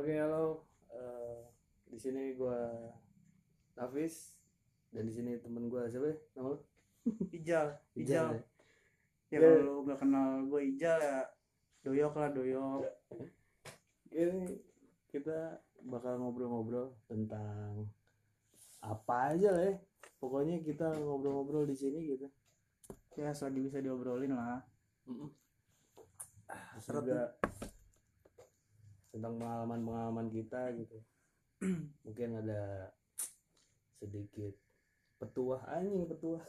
Oke, halo. Eh, di sini gua Nafis dan di sini temen gua siapa? ya? Nama lu? Ijal, Ijal. ya? Ya Ya. kalau lu gak kenal gue Ijal ya doyok lah doyok. Ini kita bakal ngobrol-ngobrol tentang apa aja lah ya. Pokoknya kita ngobrol-ngobrol di sini gitu. Ya selagi bisa diobrolin lah. Ah, Seret juga tentang pengalaman-pengalaman kita gitu. Mungkin ada sedikit petuah anjing petuah.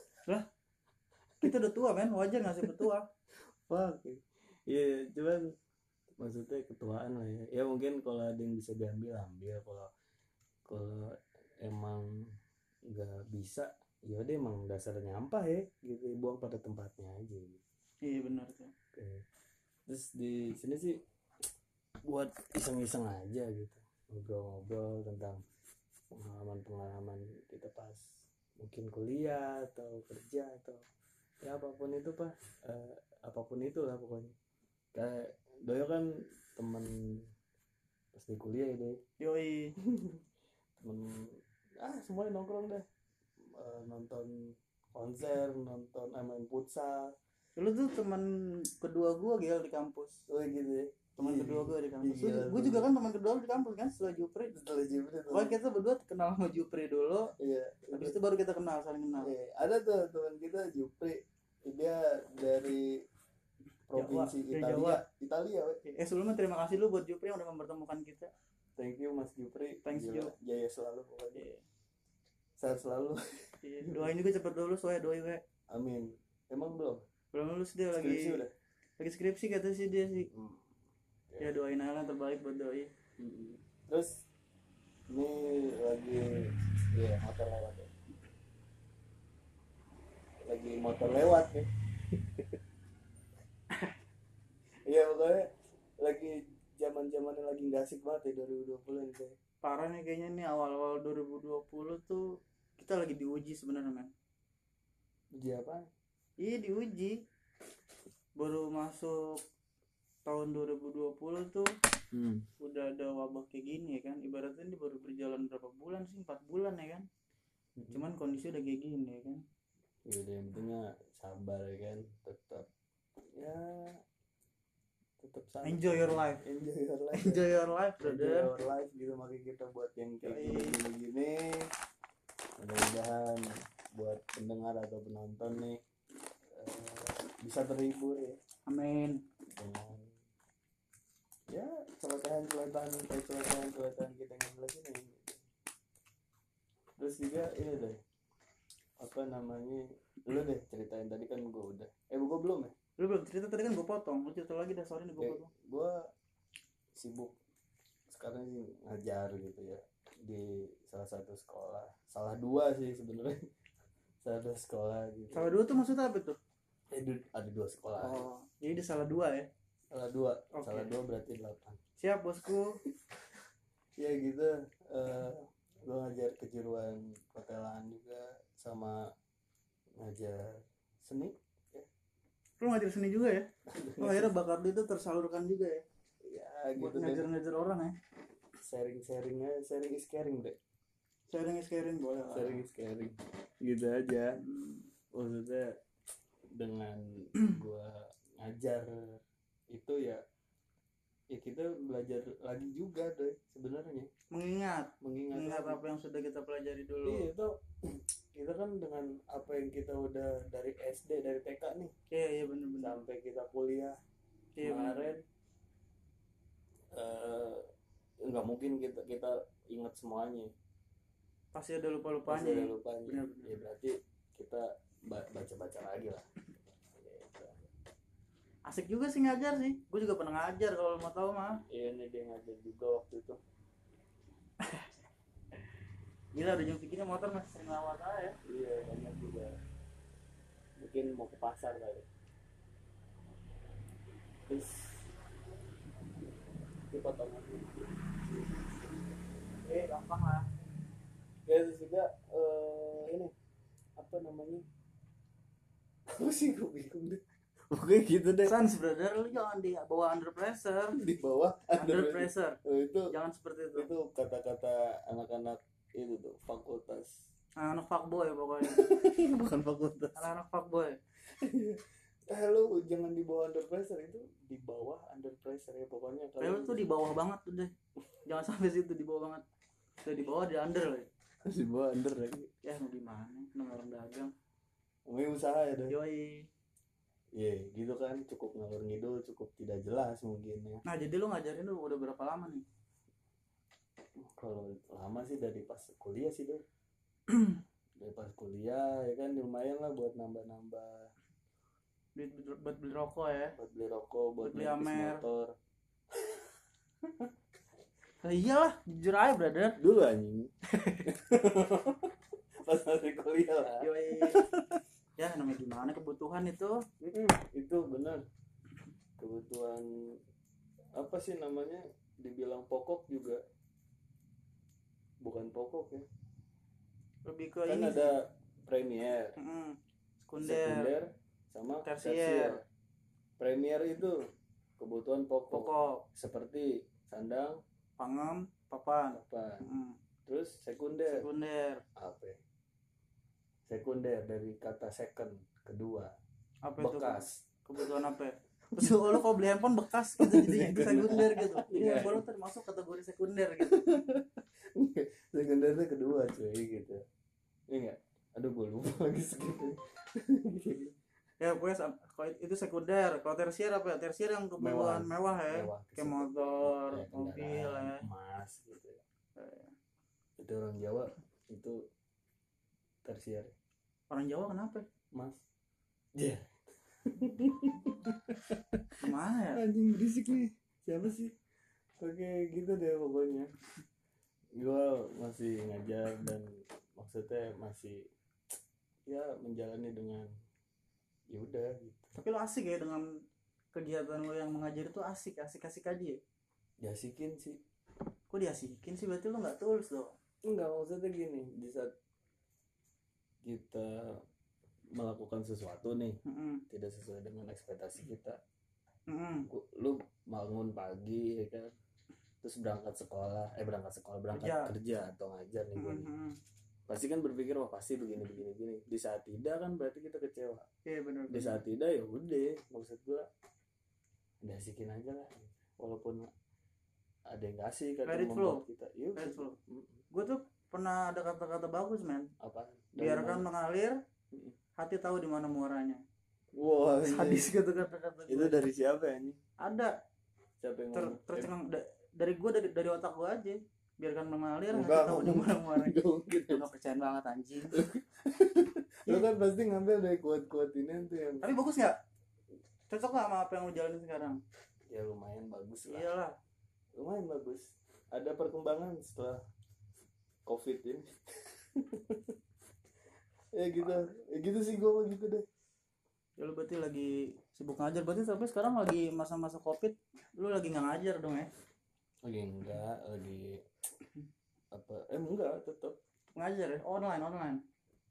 Kita udah tua kan, wajar gak sih petua? Fuck. Iya, cuman maksudnya ketuaan lah ya. Ya mungkin kalau ada yang bisa diambil ambil kalau kalau emang nggak bisa ya udah emang dasar nyampah ya gitu buang pada tempatnya aja gitu. Iya benar tuh. Oke. Terus di sini sih buat iseng-iseng aja gitu. Ngobrol-ngobrol tentang pengalaman-pengalaman kita pas mungkin kuliah atau kerja atau ya apa pun itu pak. Eh, apa pun itu lah pokoknya. Kayak Doyo kan temen pas di kuliah ya Yoi. temen ah semuanya nongkrong deh. Eh, nonton konser nonton eh, main futsal. Lu tuh teman kedua gue Gil di kampus. oh gitu ya Teman Iya. kedua gue di kampus. Iya, gue juga kan teman kedua di kampus kan setelah Jupri. setelah Jupri Pokoknya kita berdua kenal sama Jupri dulu. iya Habis itu baru kita kenal, saling kenal. Iya, ada tuh teman kita Jupri dia dari provinsi Jawa, Italia Jawa. Italia weh. Eh sebelumnya terima kasih lu buat Jupri yang udah mempertemukan kita. thank you Mas Jupri Thanks, Gila, jaya selalu pokoknya Iya. sehat selalu Iya, Doain juga cepet lulus, soalnya doain we. amin emang belum Belum lulus dia lagi skripsi udah lagi skripsi kata sih dia sih. Hmm. Ya doain aja terbaik buat doi. Mm-mm. terus ini lagi ya motor lewat ya lagi motor lewat ya iya pokoknya lagi zaman zamannya lagi nggak asik banget ya 2020 ini saya Parah nih kayaknya nih awal-awal 2020 tuh kita lagi diuji sebenarnya men. uji apa Iya diuji. Baru masuk tahun 2020 tuh hmm. udah ada wabah kayak gini ya kan. Ibaratnya ini baru berjalan berapa bulan sih? 4 bulan ya kan. Cuman kondisi udah kayak gini ya kan. ya udah yang pentingnya sabar ya kan tetap ya tetap sabar Enjoy your life. enjoy your life Enjoy your life, enjoy brother. your life gitu makanya kita buat yang kayak gini gini gini mudah-mudahan buat pendengar atau penonton nih eh, bisa terhibur ya Amin. dengan ya celotehan celotehan kayak celotehan celotehan kita yang lagi nih. Terus juga ini deh. Apa namanya? Lu deh ceritain tadi kan gue udah. Eh gue belum ya? Lu belum cerita tadi kan gue potong. Lu cerita lagi dah sorry nih gue Eh, potong. gue sibuk. Sekarang sih ngajar gitu ya. Di salah satu sekolah. Salah dua sih sebenarnya. Salah dua sekolah gitu. Salah dua tuh maksudnya apa tuh? eh, ada dua sekolah. Oh, jadi dia salah dua ya. Salah dua Oke. salah dua berarti delapan Siap bosku. ya gitu eh gue ngajar kejuruan hotelan juga sama ngajar seni Lu ngajar seni juga ya? Oh, akhirnya bakat lu itu tersalurkan juga ya? ya Buat gitu ngajar-ngajar orang ya? sharing sharingnya sharing is caring deh Sharing is caring boleh lah. sharing is caring gitu aja Hmm. maksudnya dengan gua ngajar itu ya ya kita belajar lagi juga deh sebenarnya Mengingat, mengingat mengingat apa yang sudah kita pelajari dulu. iya itu kita kan dengan apa yang kita udah dari SD dari TK nih Iya, iya bener-bener. sampai kita kuliah Iya, kemarin eh, nggak mungkin kita kita ingat semuanya Pasti ada Pasti lupa-lupanya. ada ya. lupanya ya berarti kita ba- baca-baca lagi lah. Asik juga sih ngajar sih. Gue juga pernah ngajar kalau mau tahu mah. Iya nih dia ngajar juga waktu itu. Gila udah jam segini motor masih sering lawat aja. Iya banyak juga. Mungkin mau ke pasar kali. Terus ini potongan. Eh, gampang lah. Ya terus juga eh, ini apa namanya? Apa sih gue bingung deh. Oke gitu deh. Sans brother. Lu jangan di bawah under pressure. Di bawah under under pressure. Oh, itu jangan seperti itu. itu kata-kata anak-anak itu tuh fakultas. Anak fuckboy pokoknya. Bukan fakultas. Anak fuckboy. Eh lu jangan di bawah under pressure itu di bawah under pressure ya pokoknya. Kayak lu tuh di bawah banget tuh deh. Jangan sampai situ di bawah banget. Udah di bawah di under lah di bawah under lagi. Ya mau gimana namanya orang dagang. Ngomongin usaha ya deh. Yoi Iya gitu kan. Cukup ngalur ngidul cukup tidak jelas mungkin ya. Nah jadi lu ngajarin lu udah berapa lama nih? Kalau lama sih dari pas kuliah sih deh dari pas kuliah ya kan lumayan lah buat nambah-nambah. Buat, beli rokok ya. Buat beli rokok buat Buat beli Amer. motor. Nah, iyalah jujur aja brother. Dulu anjing. Pas masih kuliah lah ya namanya gimana kebutuhan itu? Mm-mm, itu benar kebutuhan apa sih namanya? Dibilang pokok juga. Bukan pokok ya. Lebih ke kan ini ada premier. Mm-mm. sekunder sekunder sama Tersier. tersier. Premier itu kebutuhan pokok, pokok. Seperti sandang pangem papan. apa Mm. terus sekunder. Sekunder. Apa ya? Sekunder dari kata second kedua apa itu bekas kebutuhan apa ya? Terus lu kalau beli handphone bekas gitu jadinya itu sekunder gitu. Jadi Iya. handphone lu termasuk kategori sekunder gitu. sekundernya kedua cuy gitu iya nggak aduh gue lupa lagi segitu Ya pokoknya itu sekunder. Kalau tersier apa ya? Tersier yang kebutuhan mewah, ya. Mewah. Kayak motor, Ya, mobil ya. emas gitu ya. Eh, itu orang Jawa itu tersier Orang Jawa kenapa? emas Iya Gimana ya? anjing berisik nih siapa sih oke gitu deh pokoknya gue masih ngajar dan maksudnya masih ya menjalani dengan ya udah gitu Tapi lu asik ya dengan kegiatan lu yang mengajar itu asik, asik-asik aja ya. diasikin sih Kok diasikin sih? Berarti lu nggak tulus dong. enggak maksudnya gini di saat kita melakukan sesuatu nih Mm-mm. tidak sesuai dengan ekspektasi kita Mm-mm. Ku- lu bangun pagi ya kan terus berangkat sekolah eh berangkat sekolah berangkat Kerja. kerja, atau ngajar nih gua nih. Mm-mm. pasti kan berpikir wah pasti begini begini begini di saat tidak kan berarti kita kecewa Iya benar. di saat tidak ya udah maksud gua diasikin aja lah walaupun ada yang kasih kadang membuat flow. kita iya flow. Mm, Gue tuh pernah ada kata-kata bagus men. apa Biarkan mengalir, hati tahu di mana muaranya. wah ini- Sadis gitu kata-kata itu gue. dari siapa ya ini Ada siapa yang ter tercengang da- dari gue dari dari otak gue aja. Biarkan mengalir, hati Enggak, tahu di mana muaranya. Lu nggak percaya banget anjing. lu kan pasti ngambil dari quote-quote ini tuh yang Tapi bagus nggak? Cocok nggak sama apa yang lu jalanin sekarang? ya lumayan bagus lah Iyalah. lumayan bagus ada perkembangan setelah covid ini ya gitu ya gitu sih gue gitu deh Ya lu berarti lagi sibuk ngajar. Berarti sampai sekarang lagi masa-masa covid, lu lagi nggak ngajar dong ya? lagi enggak lagi apa eh enggak tetap Ngajar ya? Online, online.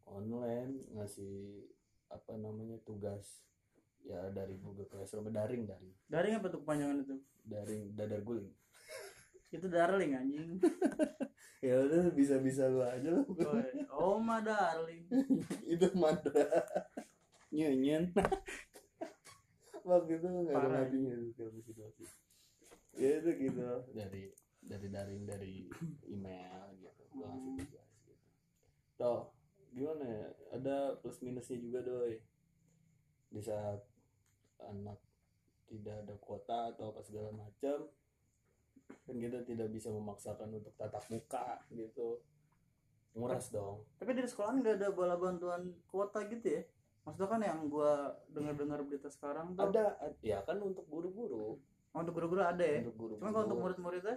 online ngasih apa namanya tugas ya dari Google Classroom daring daring Daring apa tuh kepanjangan itu? daring dadar guling Itu darling anjing. ya udah bisa bisa lu aja lah. Oh, Oma darling. itu mantra nyenyen waktu itu nggak ada tuh film situasi ya itu gitu. Dari dari daring dari email gitu. Gua ngasih Hmm. tugas gitu. Toh gimana ya? Ada plus minusnya juga doi. Di saat anak tidak ada kuota atau apa segala macam kan kita tidak bisa memaksakan untuk tatap muka gitu. Nguras dong. Tapi dari sekolahan nggak ada bola bantuan kuota gitu ya? Maksudnya kan yang gua dengar-dengar berita sekarang tuh ada ya kan untuk guru-guru. Oh, untuk guru-guru ada ya. untuk guru-guru. Cuma kalau untuk murid-muridnya?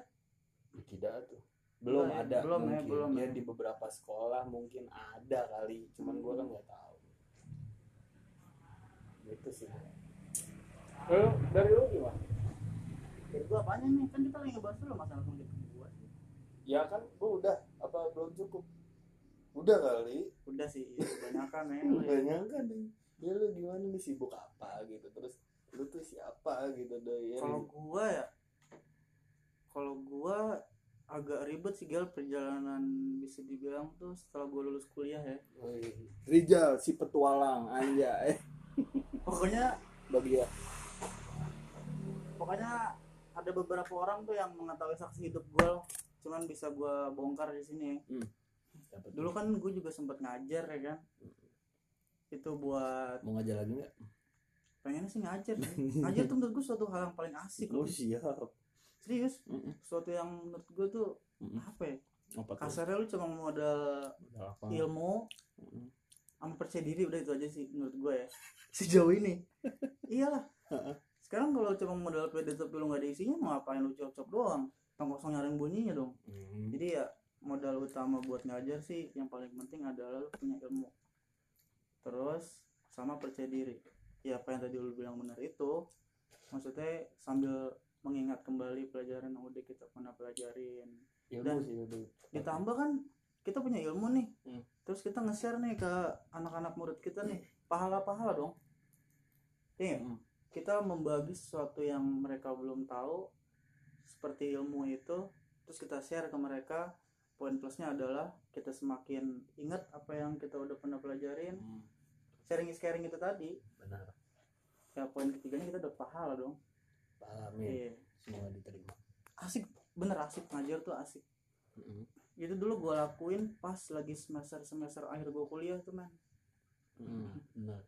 Tidak tuh. Belum ya, ada belum ya, mungkin. belum ya ya. di beberapa sekolah mungkin ada kali. Cuman gua kan nggak tahu. Gitu sih. Lalu dari lu gimana dari gua apanya nih? Kan kita lagi ngebahas dulu masalah kuliah gua. ya kan gua udah apa belum cukup. Udah kali. Udah sih, kebanyakan ya. banyak kan nih. Ya lu gimana nih sibuk apa gitu? Terus lu tuh siapa gitu doi? Ya kalau gua ya kalau gua agak ribet sih gal perjalanan bisa dibilang tuh setelah gua lulus kuliah ya. Woi, Rijal si petualang anjay. Pokoknya bagi ya. pokoknya ada beberapa orang tuh yang mengetahui saksi hidup gua cuman bisa gua bongkar di sini. Dulu kan gue juga sempat ngajar ya kan? Itu buat mau ngajar lagi nggak? Pengen sih ngajar. Ya. ngajar tuh menurut gue suatu hal yang paling asik oh loh siap. Serius? Mm-mm. suatu yang menurut gue tuh Mm-mm. apa ya? Apa tuh? Kasarnya lu cuma modal Udah apa? ilmu Mm-mm. sama percaya diri udah itu aja sih menurut gue ya. Sejauh ini? Iyalah sekarang kalau cuma modal pede tapi lu gak ada isinya mau ngapain lu cop-cop doang? Tong kosong nyaring bunyinya dong. Mm. jadi ya modal utama buat ngajar sih yang paling penting adalah lu punya ilmu. Terus sama percaya diri. Ya apa yang tadi lu bilang benar itu. Maksudnya sambil mengingat kembali pelajaran yang udah kita pernah pelajarin. Ilmu Dan sih itu ditambah kan kita punya ilmu nih. Hmm. terus kita nge-share nih ke anak-anak murid kita nih. Pahala-pahala dong. Iya nggak? Mm. kita membagi sesuatu yang mereka belum tahu seperti ilmu itu terus kita share ke mereka. Poin plusnya adalah kita semakin ingat apa yang kita udah pernah pelajarin. Mm. sharing is caring itu tadi. Benar. Ya poin ketiganya kita udah pahala dong. Pahami iya. Semua diterima. Asik bener asik. Ngajar tuh asik. Mm-mm. itu dulu gue lakuin pas lagi semester semester akhir gue kuliah tuh man Mm. benar.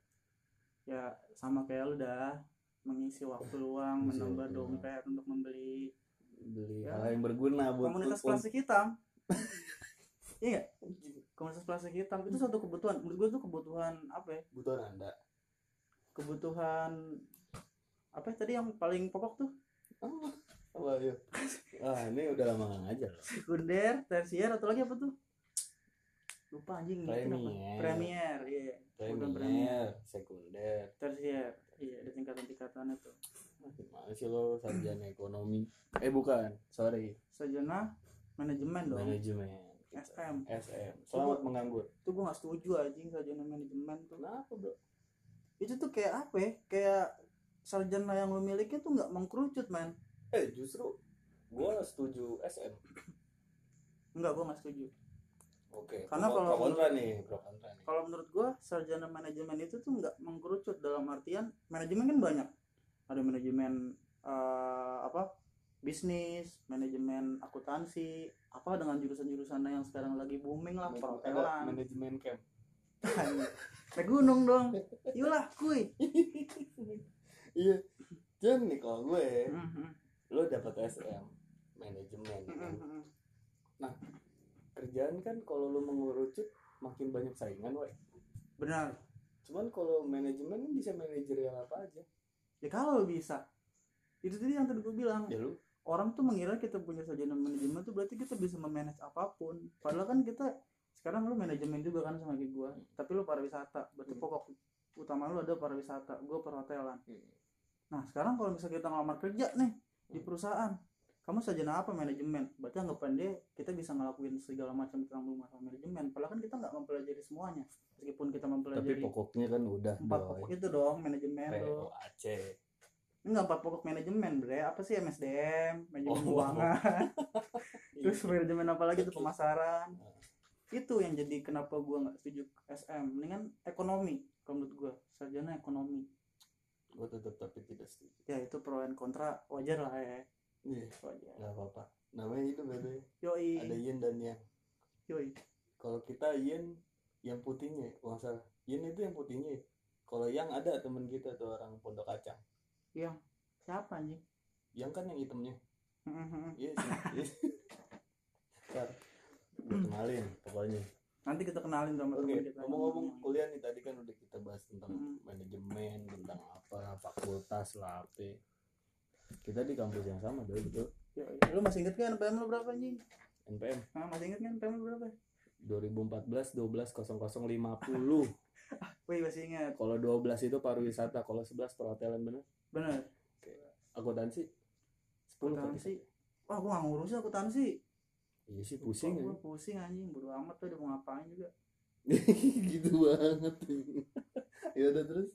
Ya sama kayak lu dah mengisi waktu luang Mengisi menambah waktu luang. dompet untuk membeli beli Ya. hal yang berguna buat komunitas buat- plastik hitam. Iya komunitas plastik hitam. Itu suatu kebutuhan. Menurut gue tuh kebutuhan apa ya? Kebutuhan anda. Kebutuhan apa ya tadi yang paling pokok tuh? Oh, apa yuk ah ini udah lama nggak ngajar. Sekunder tersier atau lagi apa tuh? Lupa anjing? Premier. premier iya. Kebutuhan premier. sekunder. Tersier iya ada tingkatan tingkatannya tuh gimana sih lo sarjana ekonomi? Eh bukan sorry. Sarjana manajemen dong. Manajemen. SM SM selamat menganggur. itu gue gak setuju anjing sarjana manajemen tuh. Kenapa bro? Itu tuh kayak apa ya? Kayak sarjana yang lo miliki tuh nggak mengkerucut man eh justru gua setuju SM Enggak, gue gak setuju oke Karena kalau kontra nih pro kontra nih. kalau menurut gue sarjana manajemen itu tuh nggak mengkerucut dalam artian manajemen kan banyak. Ada manajemen eh, apa bisnis manajemen akuntansi apa dengan jurusan-jurusan yang sekarang lagi booming lah perhotelan. manajemen camp. Naik gunung dong. Yulah kuy. Iya. Dan nih kalau gue Mhm. lo dapat SM manajemen kan? Mhm. Kerjaan kan kalau lo mengerucut makin banyak saingan we benar. Cuman kalau manajemen bisa manajerial apa aja. Ya kalau bisa. Itu tadi yang tadi gue bilang. Ya lu. Orang tuh mengira kita punya sarjana manajemen tuh berarti kita bisa memanage apa pun. Padahal kan kita sekarang lu manajemen juga kan sama kayak gua. Tapi lu pariwisata. Berarti Hmm. pokok utama lu ada pariwisata. Gua perhotelan. Hmm. nah sekarang kalau misalnya kita ngelamar kerja nih di Hmm. perusahaan kamu sarjana apa manajemen? Berarti anggapan dia kita bisa ngelakuin segala macam tentang masalah manajemen. Padahal kan kita nggak mempelajari semuanya. Meskipun kita tapi mempelajari pokoknya kan udah empat boy. pokok itu dong manajemen tuh POAC enggak empat pokok manajemen bre. Apa sih MSDM manajemen Oh. keuangan. Terus Iya. manajemen apa lagi tuh pemasaran? Itu yang jadi kenapa gua nggak setuju SM mendingan ekonomi kalau menurut gua. Sarjana ekonomi. Gue tetap tapi tidak setuju. Ya itu pro and kontra. Wajar lah ya iya. Wajar nggak apa-apa. Namanya itu beda yoi. Ada yin dan yang. Yoi. Kalau kita yin yang putihnya kalau salah. Yin itu yang putihnya. Kalau yang ada temen kita tuh orang pondok kacang. Yang. Siapa anjing? Yang kan yang hitamnya. Mhm. iya sih. Ntar gue kenalin pokoknya. Nanti kita kenalin sama oke teman kita. ngomong-ngomong kuliah nih tadi kan udah kita bahas tentang Mm. manajemen tentang apa fakultas lah apa kita di kampus yang sama dong betul. Yoi. lu masih inget kan NPM lu berapa anjing? NPM nah, masih inget kan NPM lu berapa? 2014 12 0050 wih masih inget. Kalau 12 itu pariwisata kalau 11 perhotelan bener. Bener. Akuntansi? 10 akuntansi. wah gua nggak ngurusin akuntansi. Iya sih pusing Gua ya pusing anjing. Bodo amat tuh udah mau ngapain juga. Gitu banget. Ya udah terus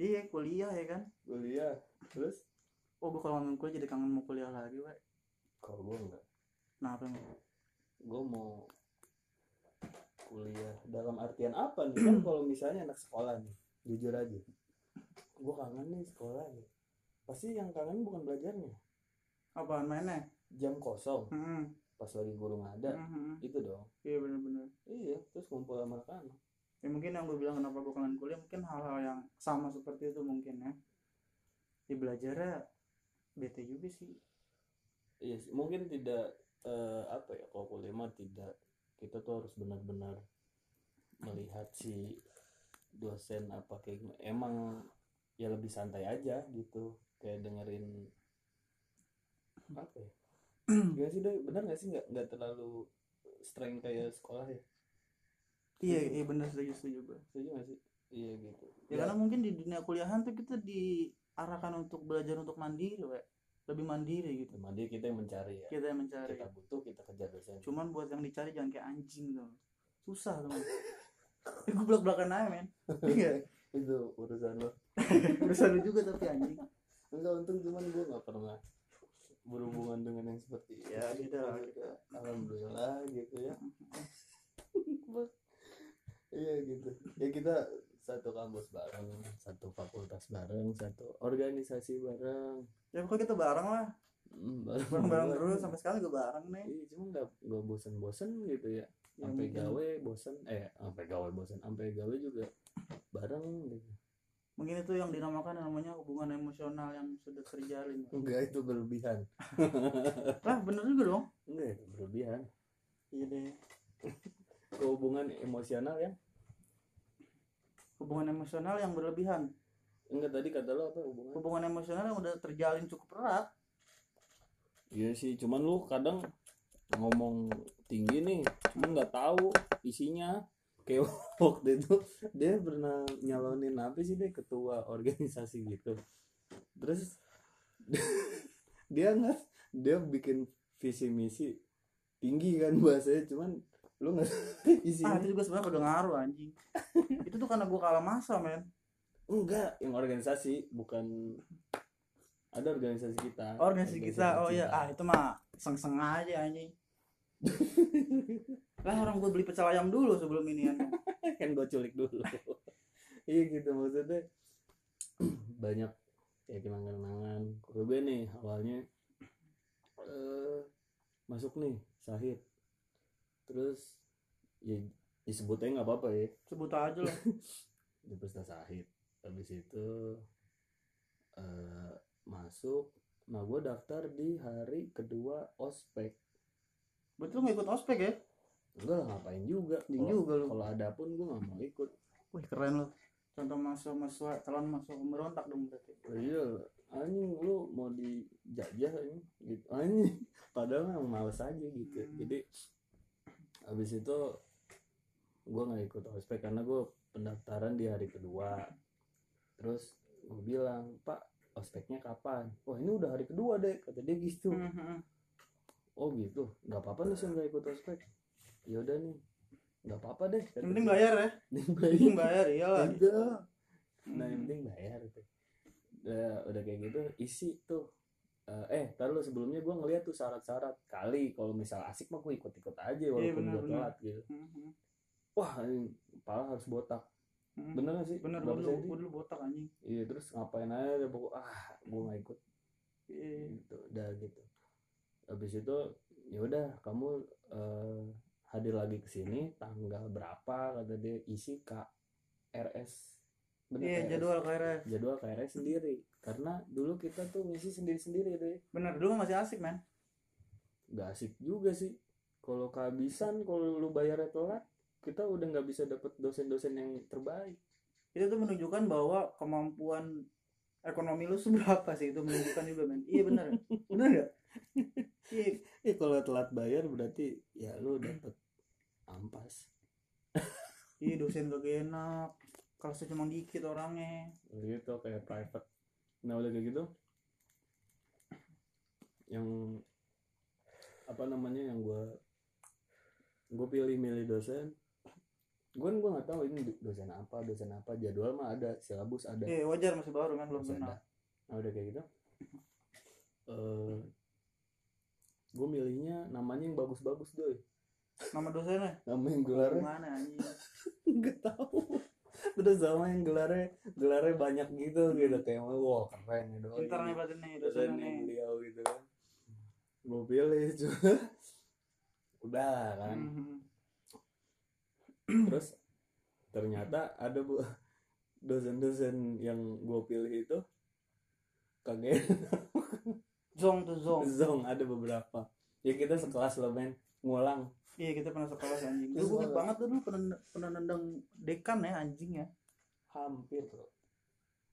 iya kuliah ya kan? Kuliah. Terus? Oh gue kalau ngomong kuliah jadi kangen mau kuliah lagi Wak. kalau gue enggak. Nah apa yang gue mau kuliah. Dalam artian apa nih? Kan kalau misalnya anak sekolah nih jujur aja. Gue kangen nih sekolah nih. Pasti yang kangen bukan belajarnya. Apaan mainnya? Jam kosong. Hmm. pas lagi guru nggak ada hmm. itu dong. Iya bener-bener. Iya terus ngumpul sama anak-anak ya mungkin yang gue bilang kenapa gue kangen kuliah mungkin hal-hal yang sama seperti itu mungkin ya. Di belajarnya bete juga sih. Iya sih mungkin tidak eh, apa ya kalau kuliah mah tidak kita tuh harus benar-benar melihat si dosen apa kayak gimana. emang ya lebih santai aja gitu kayak dengerin apa ya. Gak sih deh benar gak sih? Nggak nggak terlalu strain kayak sekolah ya iya iya bener setuju setuju gue setuju gak sih? Iya gitu. Ya, karena mungkin di dunia kuliahan tuh kita diarahkan untuk belajar untuk mandiri we. lebih mandiri gitu. Mandiri kita yang mencari ya. Kita yang mencari. Kita butuh kita kejar dosen. Cuman buat yang dicari jangan kayak anjing tuh susah tuh gue belak belakan aja men. Iya itu urusan lo urusan lu juga tapi anjing. Enggak untung cuman gue nggak pernah berhubungan dengan yang seperti itu. Ya lah Gitu. alhamdulillah gitu ya iya gitu. Ya kita satu kampus bareng satu fakultas bareng satu organisasi bareng. Ya pokoknya kita bareng lah. Hmm, bareng bareng. terus sampai sekarang juga bareng nih. Iya cuma nggak nggak bosen-bosen gitu ya. Ya, sampai mungkin- gawe bosen. Eh sampai gawe bosen. Sampai gawe juga bareng gitu. Mungkin itu yang dinamakan namanya hubungan emosional yang sudah terjalin. Enggak itu berlebihan. Lah bener juga dong. Enggak berlebihan. Iya deh hubungan emosional ya hubungan emosional yang berlebihan enggak tadi kata lo apa hubungan hubungan emosional yang udah terjalin cukup erat Iya sih, cuman lu kadang ngomong tinggi nih, cuman nggak tahu isinya. Kayak waktu itu dia pernah nyalonin apa sih dia ketua organisasi gitu. Terus dia nggak dia bikin visi misi tinggi kan bahasanya, cuman lu nggak ah isinya itu juga sebenarnya udah ngaruh anjing. Itu tuh karena gue kalah masa men. Enggak yang organisasi bukan ada organisasi kita. Organisasi kita oh iya. kita. ah itu mah seng seng aja anjing. Lah orang gue beli pecel ayam dulu sebelum ini kan gue culik dulu. Iya gitu maksudnya. Banyak ya kenangan-kenangan. Gue nih awalnya eh masuk nih sahid terus ya disebutnya nggak apa-apa ya. Sebut aja lah. Di peserta sahid. Habis itu eh masuk. Nah gue daftar di hari kedua ospek. Betul nggak ikut ospek ya? Enggak lah ngapain juga. Ini Kalau- juga lu. kalau ada pun gue nggak mau ikut. Wih keren lo contoh masuk masuk calon masuk pemberontak dong berarti. Oh iya, anjing lu mau dijajah ini? Gitu. Anjing, padahal emang males aja gitu. Hmm. Jadi habis itu gua nggak ikut ospek karena gua pendaftaran di hari kedua. Terus gue bilang, "Pak, ospeknya kapan?" "Wah, ini udah hari kedua, Dek." Kata dia gitu. Mhm. "Oh, gitu. nggak apa-apa nih saya nggak ikut ospek." "Ya udah nih. nggak apa-apa deh." kata yang penting bayar ya Yang bayar iyalah Enggak. Nah, yang Mhm. penting bayar itu. Udah, udah kayak gitu, isi tuh. Eh, eh, tar lu sebelumnya gua ngeliat tuh syarat-syarat kali kalau misal asik mah gua ikut-ikut aja walaupun benar, gua benar. telat gitu. Mhm. Wah, ini kepala harus botak. Mhm. Bener gak sih? bener gue dulu gue dulu botak anjing Iya, terus ngapain aja deh pokok ah, gua nggak ikut Iya. gitu. Udah gitu. Habis itu ya udah kamu eh, hadir lagi ke sini tanggal berapa kata dia isi KRS. Bener, iya KRS. jadwal KRS jadwal KRS sendiri. Karena dulu kita tuh ngisi sendiri-sendiri deh bener dulu masih asik men. Nggak asik juga sih. Kalau kehabisan kalau lu bayarnya telat kita udah nggak bisa dapet dosen-dosen yang terbaik. Itu tuh menunjukkan bahwa kemampuan ekonomi lu seberapa sih? Itu menunjukkan juga men. Iya bener. Bener gak iya. Eh kalau telat bayar berarti ya lu dapet ampas. Iya dosen gak enak kelasnya cuma dikit orangnya. Gitu kayak private. Nah udah kayak gitu yang apa namanya yang gua gue pilih milih dosen gue gue nggak tahu ini dosen apa dosen apa jadwal mah ada silabus ada. Iya wajar masih baru kan belum kenal. Nah, udah kayak gitu eh gue milihnya namanya yang bagus-bagus doy nama dosennya? Nama yang gelarnya gimana anjing? Nggak tahu terus sama yang gelarnya gelarnya banyak gitu gitu. Kayak wah keren ya doi pintar nih berarti nih dosen nih nih. beliau gitu kan. Gue pilih cuy udah kan. Mhm. terus ternyata ada bu dosen-dosen yang gue pilih itu kagak zong tuh zong. Zong ada beberapa. Ya kita sekelas loh men ngulang iya kita pernah sekelas anjing. Terus dulu gue banget tuh dulu pernah pernah nendang dekan ya anjing ya. Hampir loh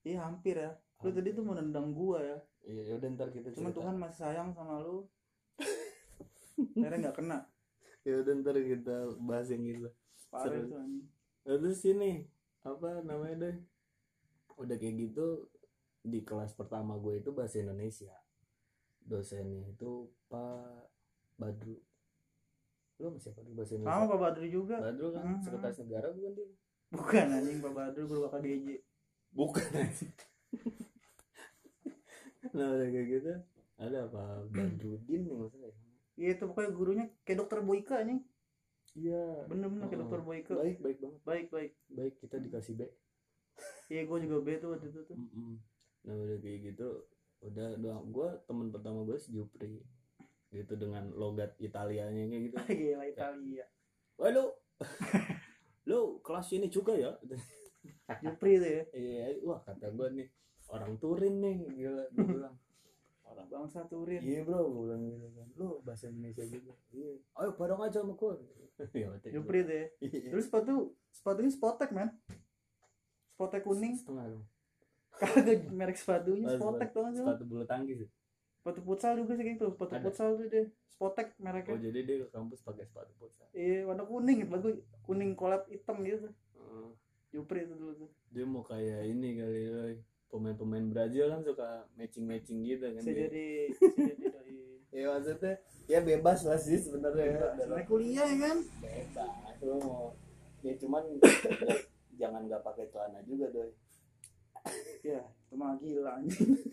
iya hampir ya. Lu tadi tuh mau nendang gua ya. Iya yaudah ntar kita cuman cerita. Tuhan masih sayang sama lu. Akhirnya nggak kena. Ya udah ntar kita bahas yang gitu. Parah itu anjing. Terus sini. Apa namanya deh? Udah kayak gitu di kelas pertama gue itu bahasa Indonesia. Dosennya itu Pak Badru lu sama siapa bahasa sama Indonesia Pak Badru juga. Badru kan Mhm. sekretaris negara bukan dia? Bukan anjing Pak Badru guru KDJ bukan nah udah kayak gitu. Ada Pak Badrudin nih maksudnya iya itu pokoknya gurunya kayak dokter Boyka anjing. Iya. Bener-bener kayak Oh, dokter Boyka baik baik banget. Baik baik. Baik kita dikasih B. Iya gua juga B tuh waktu itu tuh. Nah udah kayak gitu udah doang. Gue teman pertama gue si Jupri gitu dengan logat Italianya kayak gitu. Gila Italia. Wah lu. Lu kelas ini juga ya? Jupri tuh ya? Iya wah kata gue nih orang Turin nih gila gue bilang. Orang bangsa Turin. Iya bro gue bilang gitu kan. Lu bahasa Indonesia juga. Iya. Ayo bareng aja sama gue Iya. Jupri tuh ya? Iya. terus sepatu sepatunya spotek man spotek kuning. Setengah dong kagak merek sepatunya spotek tuh aja sepatu bulu tangkis ya? Sepatu futsal juga sih gitu. Sepatu Ada. futsal tuh deh spotek oh mereknya jadi dia ke kampus pakai sepatu futsal. Iya warna kuning. Bagus kuning kolab hitam gitu. Heeh. Jupri itu dulu tuh. Dia mau kayak ini kali Roy. pemain-pemain Brazil kan suka matching-matching gitu kan jadi jadi doi ya maksudnya ya bebas lah sih sebenarnya. Ya Sebenarnya kuliah ya kan? Bebas. Lu mau ya cuman jangan nggak pakai celana juga doy ya itu mah gila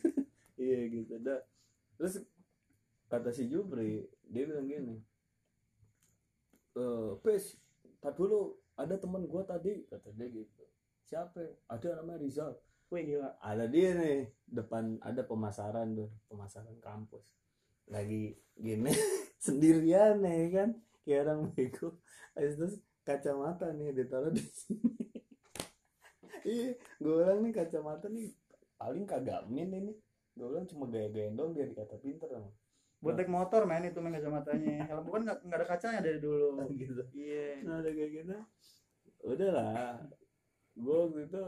iya gitu. Dah terus kata si Jupri dia bilang gini eh pes tak dulu ada teman gua tadi kata dia gitu. Siapa? Ada namanya Rizal. Wih gila. Ada dia nih depan ada pemasaran tuh pemasaran kampus. Lagi gini sendirian nih kan? Kayak orang bego. Terus kacamata nih ditaruh di sini. Iya gue bilang nih kacamata nih paling kagak min ini gue bilang cuma gaya-gaya dong biar dikata pinter sama buat naik motor main itu main kacamatanya helm bukan nggak nggak ada kacanya dari dulu. Gitu. Iya. Nah udah kayak gitu. Udah lah. Gue waktu itu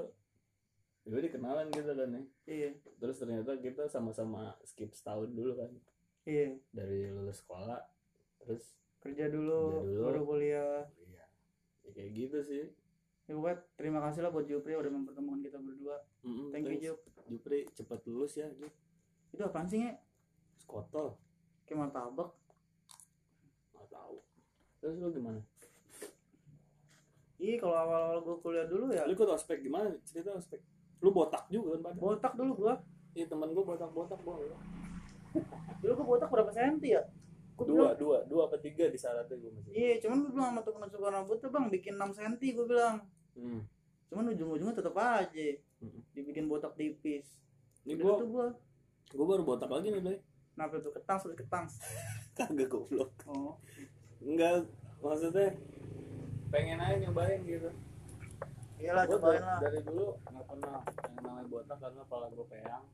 gue dikenalan gitu kan nih iya. Terus ternyata kita sama-sama skip setahun dulu kan. Iya. Dari lulus sekolah terus kerja dulu, Kerja dulu. baru kuliah. iya ya kayak gitu sih. Ya buat terima kasih lah buat Jupri udah mempertemukan kita berdua. Mm-mm, thank you thanks. Jup Jupri cepet lulus ya Jup itu apaan sih nge? Skotol kayak martabak. Nggak tahu. Terus lu gimana? Iya kalau awal-awal gue kuliah dulu ya. Lu ikut ospek gimana? Cerita ospek. Lu botak juga kan pada botak dulu gua. Iya teman gua botak botak gua dulu gua botak berapa senti ya? Gua dua bilang dua dua apa tiga di syaratnya gua masih. Iya cuman gua bilang sama tukang cukur rambut tuh bang bikin 6 senti gua bilang. Hmm. cuman ujung-ujungnya tetap aja. Dibikin botak tipis. Ini gua tuh gua. gua baru botak lagi nih Blay kenapa tuh? Ketang sudah ketang kagak goblok. Oh. Enggak maksudnya pengen aja nyobain gitu. Iyalah cobain lah. dari dulu nggak pernah yang namanya botak karena kepala gua peang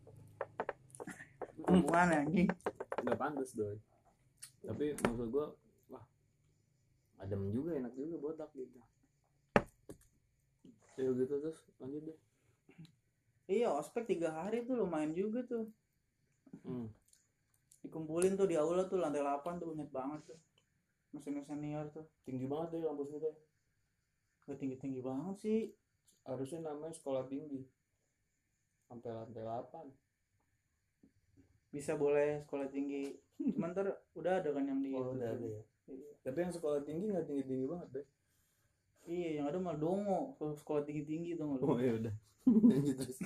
hubungannya anjing. Nggak pantas doi tapi maksud gua wah adem juga enak juga botak gitu. Ya gitu terus lanjut deh iya ospek tiga hari tuh lumayan juga tuh. Hmm. dikumpulin tuh di aula tuh lantai 8 tuh inget banget tuh. Mesin senior tuh. Tinggi banget deh kampus kita gak tinggi tinggi banget sih. Harusnya namanya sekolah tinggi. Sampai lantai 8 bisa boleh sekolah tinggi. Cuman ntar udah ada kan yang di oh, itu udah tuh. ada ya. Iya. tapi yang sekolah tinggi nggak tinggi tinggi banget deh iya yang ada malah dongo. Sekolah, sekolah tinggi tinggi tuh lu oh ya udah. Lanjut terus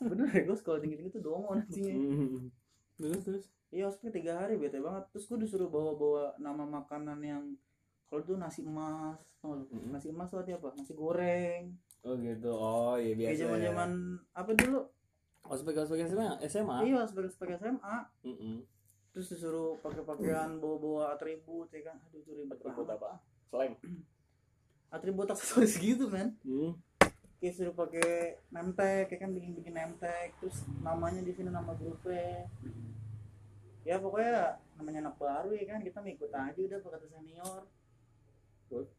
bener ya gue sekolah tinggi tinggi tuh dongo nantinya. Hmm. terus terus? Iya ospek tiga hari bete banget. Terus gue disuruh bawa bawa nama makanan yang kalau tuh nasi emas lu? Mm-mm. nasi emas tuh apa? Nasi goreng. Oh gitu. Oh iya kayak biasa zaman ya. zaman apa dulu? Ospek ospek SMA SMA iya ospek ospek SMA Mm-mm. terus disuruh pakai pakaian bawa bawa atribut ya kan? Aduh itu ribet Atribut banget. apa? Slang atribut aksesoris gitu men. Hmm. kayak suruh pakai tag kayak kan bikin bikin tag terus namanya di sini nama grupnya ya. Pokoknya namanya anak baru ya kan kita ngikut aja udah kata senior. Terus?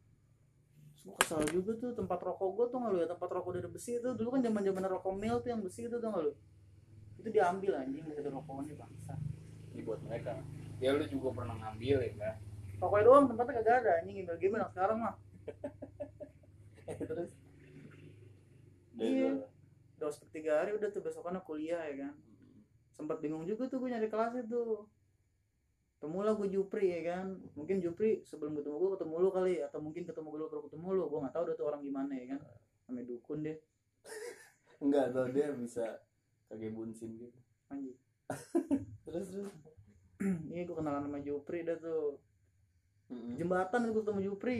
Gue kesel juga tuh tempat rokok gue tuh nggak lu ya tempat rokok dari besi itu dulu kan zaman zaman rokok mil tuh yang besi itu tuh nggak lu? Itu diambil anjing dari rokoknya bangsa. Ini buat mereka. Ya lu juga pernah ngambil ya kan rokoknya doang tempatnya kagak ada anjing game yang sekarang mah terus? Iya. udah. Ospek tiga hari udah tuh besokannya kuliah ya kan? Sempat bingung juga tuh gue nyari kelasnya tuh ketemulah gue Jupri ya kan? Mungkin Jupri sebelum ketemu gue ketemu lu kali atau mungkin ketemu gue baru ketemu lu. Gue nggak tahu udah tuh orang gimana ya kan? Namanya dukun deh enggak tau dia bisa kayak bunsin gitu. Anjing. Terus terus? Iya gue kenalan sama Jupri dah tuh. Mm-mm. Di jembatan itu gue ketemu Jupri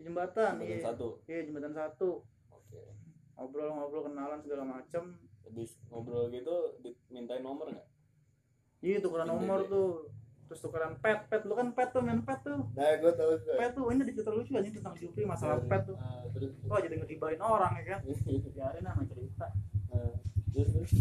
jembatan Jembatan iya. satu. Iya jembatan satu. Oke. Ngobrol-ngobrol kenalan segala macem. Habis ngobrol gitu dimintain nomor nggak? Iya tukeran nomor tuh. Terus tukeran pet. Pet lu kan pet tuh main pet tuh. Nah gue tahu tuh pet tuh ini cerita lucu aja tentang Jupri masalah pet tuh. Ah, terus? Kok jadi ngedibain orang ya kan? Biarin nama cerita. Ah, terus terus?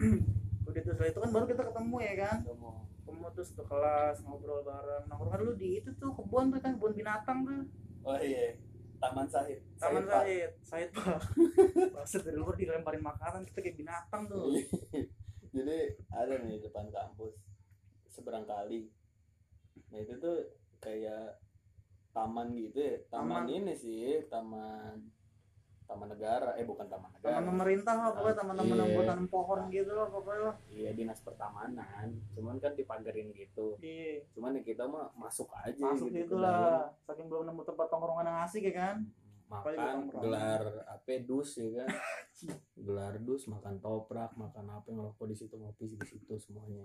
Udah setelah itu kan baru kita ketemu ya kan? Kamu ketemu terus ke kelas ngobrol bareng. Nongkrong dulu di itu tuh kebun tuh kan kebun binatang tuh. Oh iya Taman Sahid. Taman Pak. Said Said pak. Maksud dari luar dilemparin makanan kita kayak binatang tuh. Jadi ada nih depan kampus seberang kali. Nah itu tuh kayak taman gitu ya. Taman, Taman. ini sih taman taman negara eh bukan taman negara. Taman pemerintah lah pokoknya taman-taman yang Iya. buat tanam pohon gitu lah pokoknya lah. Iya dinas pertamanan. Cuman kan dipagerin gitu. Iya. Cuman ya kita mah masuk aja masuk gitu gitu lah. Saking belum nemu tempat tongkrongan yang asik ya kan. Makan gelar apa dus ya kan? Gelar dus makan toprak makan apa ngerokok di situ ngopi di situ semuanya.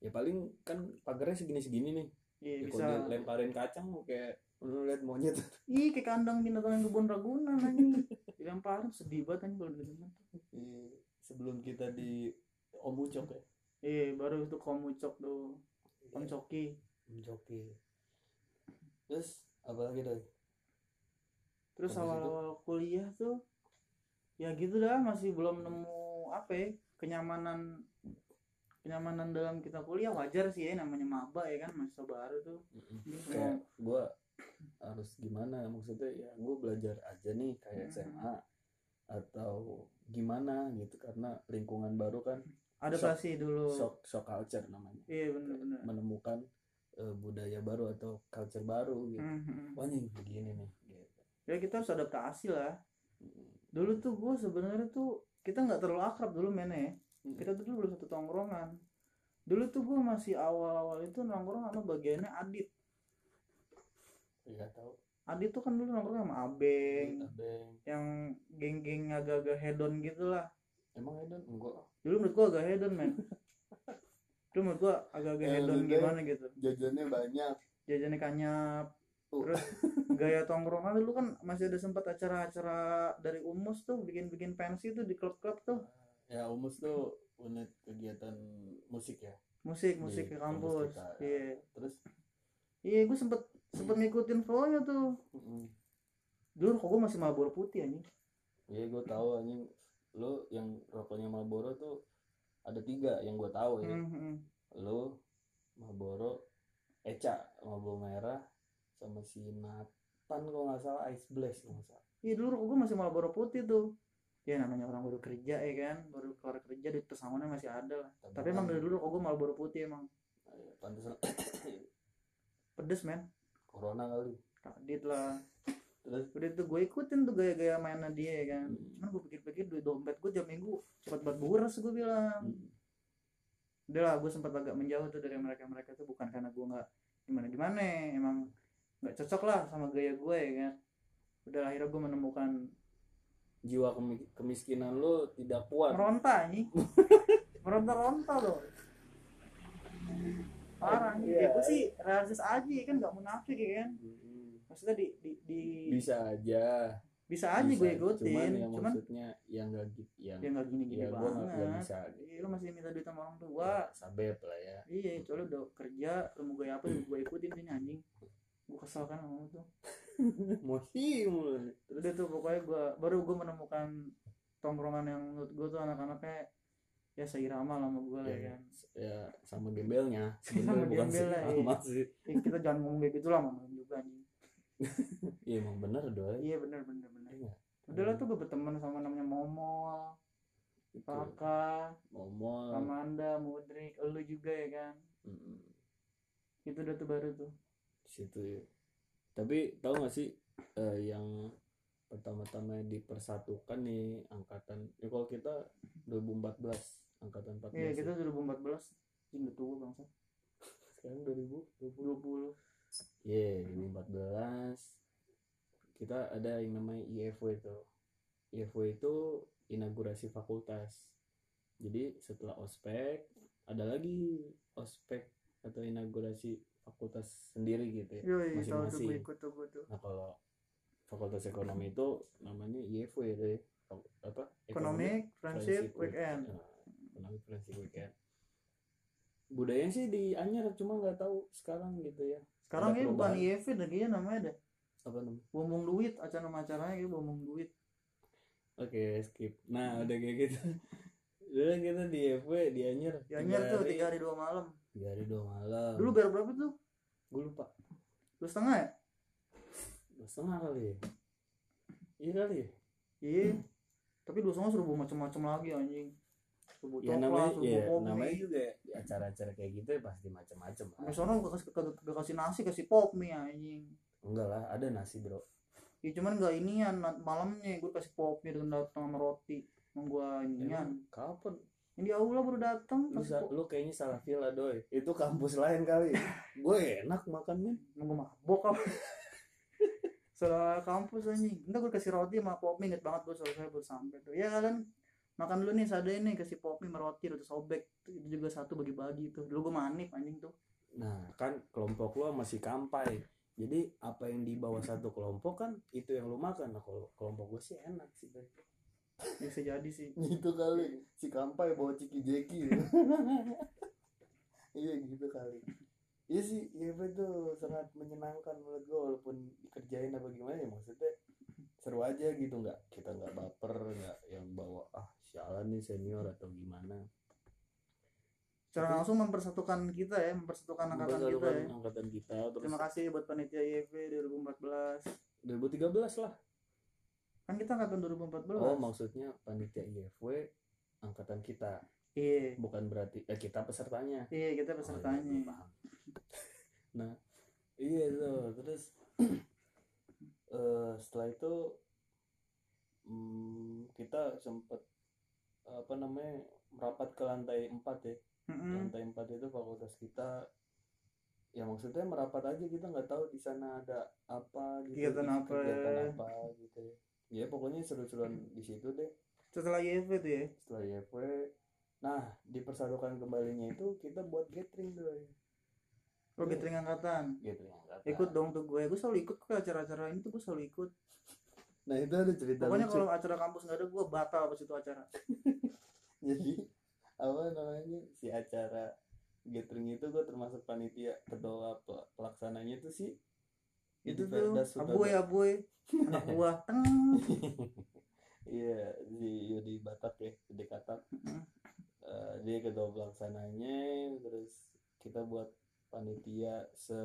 Ya paling kan pagarnya segini segini nih. Iya ya, bisa. kalau dilemparin kacang kayak lu lihat monyet. Ih kayak kandang binatang yang kebun ragunan anjing. Dilemparin sedih banget anjing kalau dengerin Iya, sebelum kita di Om Ucok ya. Iya baru itu komucok tuh. Om coki. Om Joki terus apa lagi doi? Terus awal-awal kuliah tuh ya gitu dah masih belum nemu apa ya kenyamanan kenyamanan dalam kita kuliah. Wajar sih ya namanya maba ya kan mahasiswa baru tuh. Ini kayak semua- gue harus gimana? Maksudnya ya gue belajar aja nih kayak Hmm. SMA atau gimana gitu karena lingkungan baru kan adaptasi dulu. shock shock culture namanya. Iya bener-bener menemukan eh, budaya baru atau culture baru gitu. Hmm, hmm. wah nih begini nih gitu. Ya kita harus adaptasi lah. Mm. dulu tuh gue sebenarnya tuh kita nggak terlalu akrab dulu mainnya ya. Kita tuh dulu satu tongkrongan. Dulu tuh gue masih awal-awal itu nongkrong sama bagiannya Adit nggak tahu. Adit tuh kan dulu nongkrong sama Abeng Abeng. yang geng-geng agak-agak hedon gitu lah emang Edon enggak. Dulu menurut gua agak hedon men. Dulu menurut gua agak-agak Ya, hedon gimana gitu. jajannya banyak. Jajannya kanyap. Uh. terus gaya tongkrongan dulu kan masih ada sempat acara-acara dari umus tuh bikin-bikin pensi tuh di klub-klub tuh. Ya umus tuh unit kegiatan musik ya? Musik Di musik ke kampus kita. iya. Terus? Iya gua sempet sempet ngikutin flownya tuh. Mm, dulu kok gua masih Marlboro putih anjing. Iya gue tahu anjing. Lu yang rokoknya Marlboro tuh ada tiga yang gue tahu ya. Hmm, hmm. lu Marlboro Eca Marlboro merah sama si Nathan kalau nggak salah Ice Blast kalau nggak salah. Iya dulu kok gua masih Marlboro putih tuh. Ya namanya orang baru kerja ya kan? Baru keluar kerja duit pesangonnya masih ada lah. Tapi emang dari dulu kok gua Marlboro putih emang. Ayo, pantesan. Pedes men corona kali. Kadit lah. Terus? Udah tuh gue ikutin tuh gaya-gaya mainnya dia ya kan. Hmm. cuman gue pikir-pikir duit dompet gue jam minggu cepat banget boros gue bilang. Mm, udah lah gue sempat agak menjauh tuh dari mereka mereka tuh bukan karena gue nggak gimana gimana emang nggak cocok lah sama gaya gue ya kan. Udah akhirnya gue menemukan jiwa kemi- kemiskinan lu tidak kuat meronta nih meronta-ronta loh parah nih Iya. ya gue sih realistis aja ya kan? Nggak munafik ya kan? Maksudnya di di, di bisa aja. Bisa aja bisa. gue ikutin. Cuman yang cuman maksudnya yang gak gitu yang ya nggak gini-gini ya gua nggak nggak banget. bisa. Iya, lu masih minta duit sama orang tua. Sabep lah ya. Iya kecuali udah kerja lu mau gaya apa gue ikutin sini anjing. Gue kesel kan sama tuh. Emosi mulu. Terus tuh pokoknya gue baru gue menemukan tongkrongan yang menurut gue tuh anak-anaknya ya seirama lah sama gue lah ya ya, kan. ya sama gembelnya. Sama gembel lah, sih, iya. sama sih. Eh, kita jangan ngomong kayak gitu lah juga anjing. Iya emang bener doi. Iya bener bener bener. Iya. udah lah tuh gue berteman sama namanya Momol. Raka momol. Amanda Mudrik lu juga ya kan? Mm-mm. itu udah tuh baru tuh. Situ ya tapi tahu gak sih eh, yang pertama-tama dipersatukan nih angkatan ya kalau kita 2014 angkatan 14 iya ya. kita 2014 udah tua bangsa sekarang 2020 20 Iya, 2014 kita ada yang namanya IFW itu. IFW itu inaugurasi fakultas. Jadi setelah ospek ada lagi ospek atau inaugurasi fakultas sendiri gitu ya. Masing-masing. Nah kalau fakultas ekonomi itu namanya IFW itu ya. Fak- apa? Economic Friendship Weekend Nah, Economic Friendship Weekend. Budayanya sih di Anyar cuma nggak tahu sekarang gitu ya. sekarang ya bukan. IEV dah kayaknya namanya dah Apa namanya? bomong duit acara nama acaranya gitu bomong duit Oke, skip. Nah, udah kayak gitu. Udah kita di FW di Anyer. di Anyer tuh tiga hari dua malam Tiga hari dua malam. dulu bayar berapa tuh gue lupa. dua setengah ya Dua setengah kali ya. Iya kali ya. iya tapi dua setengah suruh bawa macam-macam lagi anjing suruh Ya coklat namanya, suruh ya, kopi namanya juga di acara-acara kayak gitu ya pasti macam-macam lah. Misalnya gak kasih, gak, kasih nasi kasih pop mie anjing Enggak lah, ada nasi bro. ya cuman gak inian na- malamnya gue kasih pop mie dengan datang sama roti yang gue inian Emang kapan? di aula baru datang Lu, lu kayaknya salah villa doy. Itu kampus lain kali. gue enak makannya. nunggu mabok apa soal kampus anjing entar gue kasih roti sama pop mie inget banget gue selesai baru sampai tuh ya kalian makan dulu nih sadar nih kasih pop mie sama roti sobek itu juga satu bagi-bagi tuh dulu gue manip anjing tuh Nah, kan kelompok lu masih kampai. Jadi apa yang di bawah satu kelompok kan itu yang lu makan. Nah, kalau kelompok gue sih enak sih. Boy. bisa jadi sih gitu kali si kampai bawa ciki jeki iya gitu kali iya sih iya itu sangat menyenangkan menurut gue walaupun dikerjain apa gimana ya maksudnya seru aja gitu nggak kita nggak baper nggak yang bawa ah sialan nih senior atau gimana. Secara langsung mempersatukan kita ya mempersatukan angkatan kita ya. angkatan kita terus terima kasih buat panitia IEV 2014 2013 lah. Kan kita angkatan 2014 oh maksudnya panitia IFW angkatan kita. Iya. Bukan berarti eh kita pesertanya. Iya kita Oh, iya, pesertanya. gua paham. nah iya tuh terus eh setelah itu hmm, kita sempet apa namanya merapat ke lantai 4 ya. Mm-mm. lantai 4 itu fakultas kita. Ya maksudnya merapat aja kita nggak tahu di sana ada apa gitu Kegiatan apa. kegiatan apa gitu ya. Ya pokoknya seru-seruan di situ deh. Setelah IEV tuh ya? Setelah IFW nah di persatukan kembalinya itu kita buat gathering tuh lo gathering angkatan? Gathering angkatan. Ikut dong tuh gue. Gue selalu ikut ke acara-acara ini tuh gue selalu ikut nah itu ada cerita pokoknya lucu. kalau acara kampus nggak ada gue batal pas itu acara. Jadi apa namanya si acara gathering itu gue termasuk panitia ketua pel- pelaksananya itu sih. Itu tuh abuy abuy anak buah teng. Iya si Yudi Batak ya Yudi Katak. Eh, dia ketua pelaksananya terus kita buat panitia se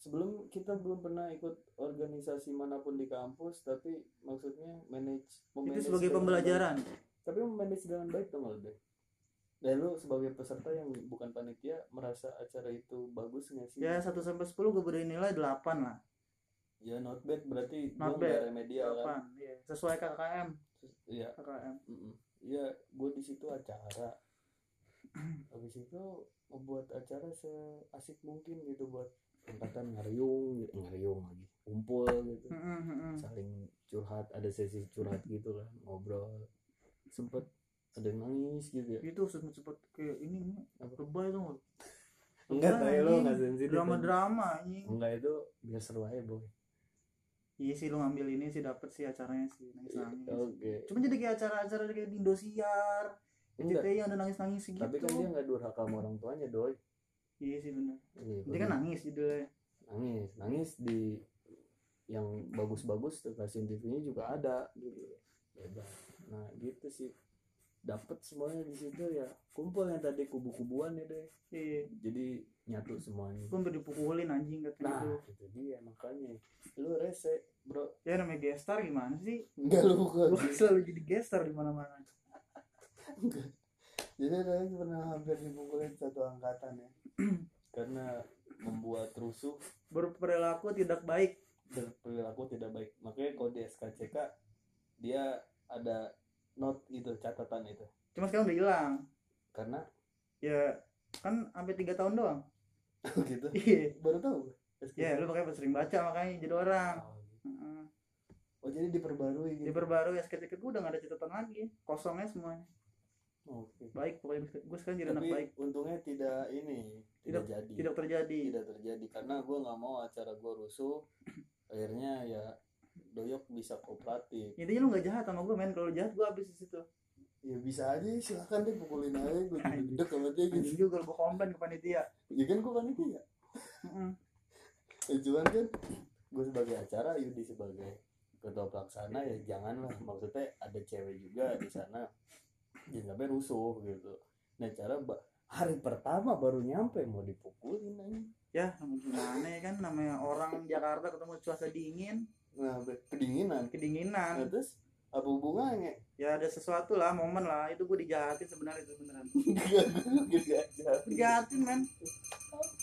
sebelum kita belum pernah ikut organisasi mana pun di kampus tapi maksudnya manage itu sebagai pembelajaran. baik. tapi memanage dengan baik tuh malah deh dan lu sebagai peserta yang bukan panitia merasa acara itu bagus nggak sih? Ya 1 sampai 10 gue beri nilai 8 lah. Ya not bad. Berarti Not bad. remedial kan? 8 iya. sesuai KKM iya. KKM mm-mm. iya gue di situ acara. Habis itu membuat acara seasik mungkin gitu buat angkatan ngariung gitu. ngariung lagi kumpul gitu. Saling curhat ada sesi curhat gitu kan ngobrol. Sempet ada yang nangis gitu ya. Itu sempet sempet kayak ini Apa? lebay tuh enggak Lebay, kayak lo nggak sensitif drama drama anjing. Enggak itu biar seru aja boy. Iya sih lu ngambil ini sih dapet sih acaranya sih nangis nangis oke. Cuma jadi kayak acara-acara kayak di Indosiar enggak. Yang ada nangis nangis gitu tapi kan dia nggak durhaka sama orang tuanya doi iya sih benar iya, dia kan nangis judulnya. Nangis nangis di yang bagus-bagus tuh stasiun TV-nya juga ada gitu. Hebat nah gitu sih. Dapat semuanya di situ ya. Kumpul yang tadi kubu-kubuan ya deh. Iya. Jadi nyatu semuanya. Gue dipukulin anjing katanya nah tuh itu dia makanya. Lu rese bro. Ya namanya gestar gimana sih? Enggak lu bukan. Gue selalu jadi gestar di mana mana jadi saya pernah hampir dipukulin satu angkatan ya karena membuat rusuh berperilaku tidak baik. Berperilaku tidak baik. Makanya kalau di SKCK dia ada note gitu catatan itu. Cuma sekarang udah hilang. Karena? Ya kan sampai tiga tahun doang. Gitu? Iya. Baru tahu? Ya lu pakai sering baca makanya jadi orang. Oh, gitu. Oh jadi diperbarui gitu? Diperbarui seketika gue udah gak ada catatan lagi. Kosongnya semuanya oke. Baik pokoknya gue sekarang jadi anak baik. untungnya tidak ini tidak, jadi. tidak terjadi. Tidak terjadi karena gue nggak mau acara gue rusuh. Akhirnya ya doyok bisa kooperatif. Intinya lu gak jahat sama gue men. Kalau jahat gue habis di situ. Ya bisa aja silakan deh pukulin aja. Gue gede sama dia gitu. juga gue komplain ke panitia. Ya kan gue panitia. Ya cuman kan gue sebagai acara Yudi sebagai ketua pelaksana ya janganlah. Maksudnya ada cewek juga di sana jangan sampai rusuh gitu. Nah cara hari pertama baru nyampe mau dipukulin aja ya gimana ya kan namanya orang Jakarta ketemu cuaca dingin. Nah be- kedinginan. Nah, kedinginan terus apa hubungannya? Ya ada sesuatu lah momen lah. Itu gue dijahatin sebenarnya itu beneran. Gue dijahatin. Men.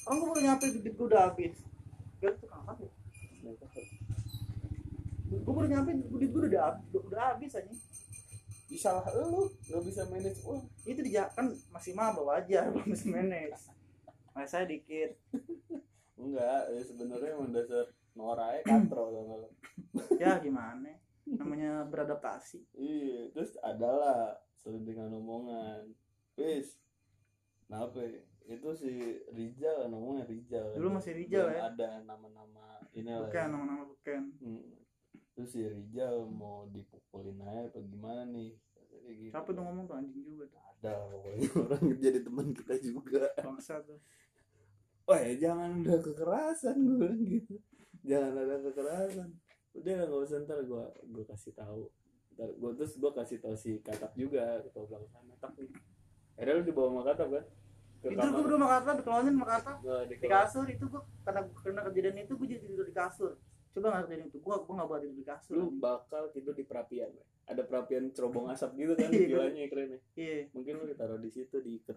Orang gue baru nyampe duit gue udah habis. Gak itu kapan ya? Gue baru nyampe duit gue udah habis udah habis aja bisa lah lu nggak bisa manage uang. Itu dia kan masih maba wajar belum bisa manage. Makanya saya dikit. Enggak ya sebenarnya emang dasar norai katro ya gimana? Namanya beradaptasi. Iya terus adalah selentingan omongan. Wis kenapa ya? itu si Rijal ngomongnya Rijal Dulu masih Rijal, Belum ya? ada nama-nama ini lah bukan nama-nama bukan. Hmm. terus si Rijal mau dipukulin aja apa gimana nih Gitu. siapa tuh ngomong tuh anjing juga tuh. Ada pokoknya orang jadi teman kita juga. Bangsa tuh. Wah ya jangan ada kekerasan gue bilang gitu. Jangan ada kekerasan. Udah lah nggak usah ntar gue gue kasih tahu. Ntar gue terus gue kasih tahu si katak juga ketua pelaksana tak nih. Akhirnya lu dibawa sama katak kan? Ke itu gue udah makata dikelonin makata di, di kasur itu gue karena karena kejadian itu gue jadi tidur di kasur. Coba nggak kejadian itu gue gue nggak buat tidur di kasur lu bakal tidur di perapian. Ada perapian cerobong asap gitu kan Iya, vilanya keren ya. iya. Mungkin lu ditaruh di situ diikat.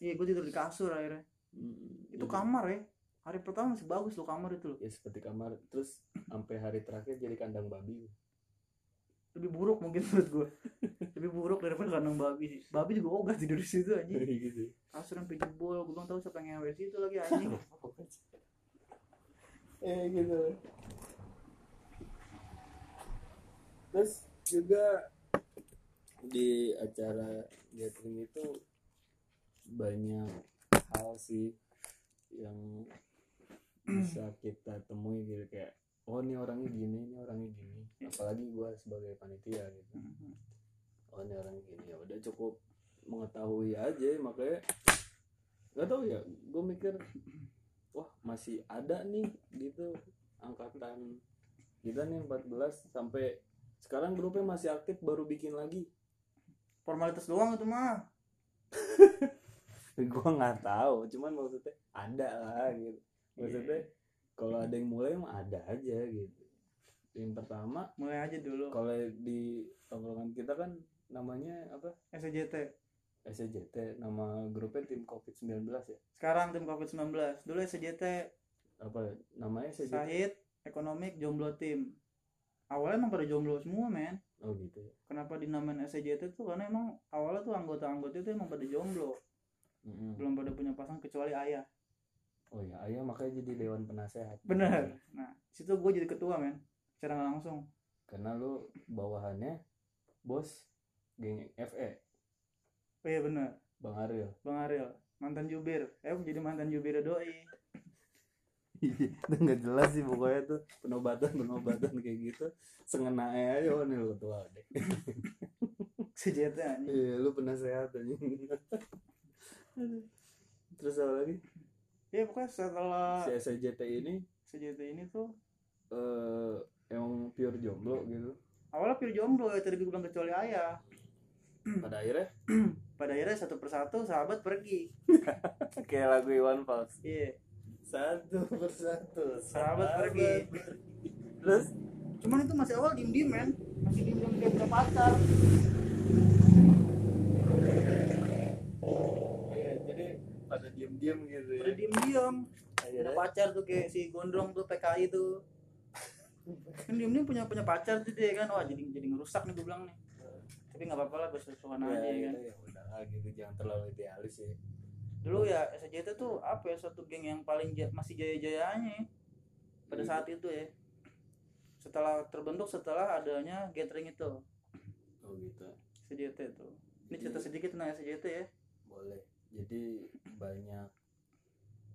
Iya gue tidur di kasur akhirnya. Hmm, itu kamar ya. Hari pertama masih bagus loh kamar itu loh. Ya seperti kamar. Terus sampai hari terakhir jadi kandang babi. Lebih buruk mungkin menurut gue lebih buruk daripada kandang babi sih. Babi juga ogah tidur di situ aja gitu. Kasur sampai jebol gue belum tahu siapa yang ngewe situ lagi anjing. Eh gitu terus juga di acara gathering itu banyak hal sih yang bisa kita temui gitu kayak oh ini orangnya gini ini orangnya gini. Apalagi gua sebagai panitia gitu. Oh ini orangnya gini. Ya udah cukup mengetahui aja makanya nggak tahu ya gue mikir wah masih ada nih gitu angkatan kita nih 14 sampai sekarang grupnya masih aktif baru bikin lagi. Formalitas doang itu mah. Gue nggak tahu cuman maksudnya ada lah gitu. Maksudnya kalau ada yang mulai mah ada aja gitu. Yang pertama mulai aja dulu. kalau di tongkrongan kita kan namanya apa? SCJT SCJT nama grupnya tim covid 19 ya. Sekarang tim covid 19 dulu SCJT apa namanya SCJT Sahid ekonomik jomblo tim awalnya emang pada jomblo semua men. Oh gitu ya. Kenapa dinamain SCJT tuh? Karena emang awalnya tuh anggota-anggota itu emang pada jomblo. Mm-mm. belum pada punya pasangan kecuali ayah. Oh ya ayah makanya jadi dewan penasehat. Bener. Nah situ gue jadi ketua men. Secara nggak langsung. Karena lu bawahannya bos geng FE oh iya bener. Bang Ariel bang Ariel mantan jubir. Eh jadi mantan jubir doi itu nggak jelas sih pokoknya tuh penobatan penobatan kayak gitu. Sengenanya aja nih lu ketua deh anjing. Iya lu penasehat aja terus apa lagi? Ya pokoknya setelah si SCJT ini? SCJT ini tuh eh emang pure jomblo gitu? awalnya pure jomblo ya tadi gue bilang kecuali ayah. Pada akhirnya? Pada akhirnya satu persatu sahabat pergi. Kayak lagu Iwan Fals. Iya satu persatu. Sahabat pergi. terus? Cuman itu masih awal diem diem men. Masih diem diem kayak punya pacar. Iya jadi pada diem diem gitu ya. Udah diem diem akhirnya pacar tuh kayak si gondrong tuh PKI tuh. Kan diem diem punya punya pacar tuh dia kan. Wah jadi jadi ngerusak nih gue bilang nih. Tapi nggak apa-apa lah bersesuaian ya, aja ya kan. ya udah lah gitu jangan terlalu idealis ya dulu ya SJT tuh apa ya suatu geng yang paling ja- masih jaya-jayanya ya, pada saat itu ya. Setelah terbentuk setelah adanya gathering itu. Oh gitu. SJT tuh ini cerita sedikit tentang SJT ya. Boleh. Jadi banyak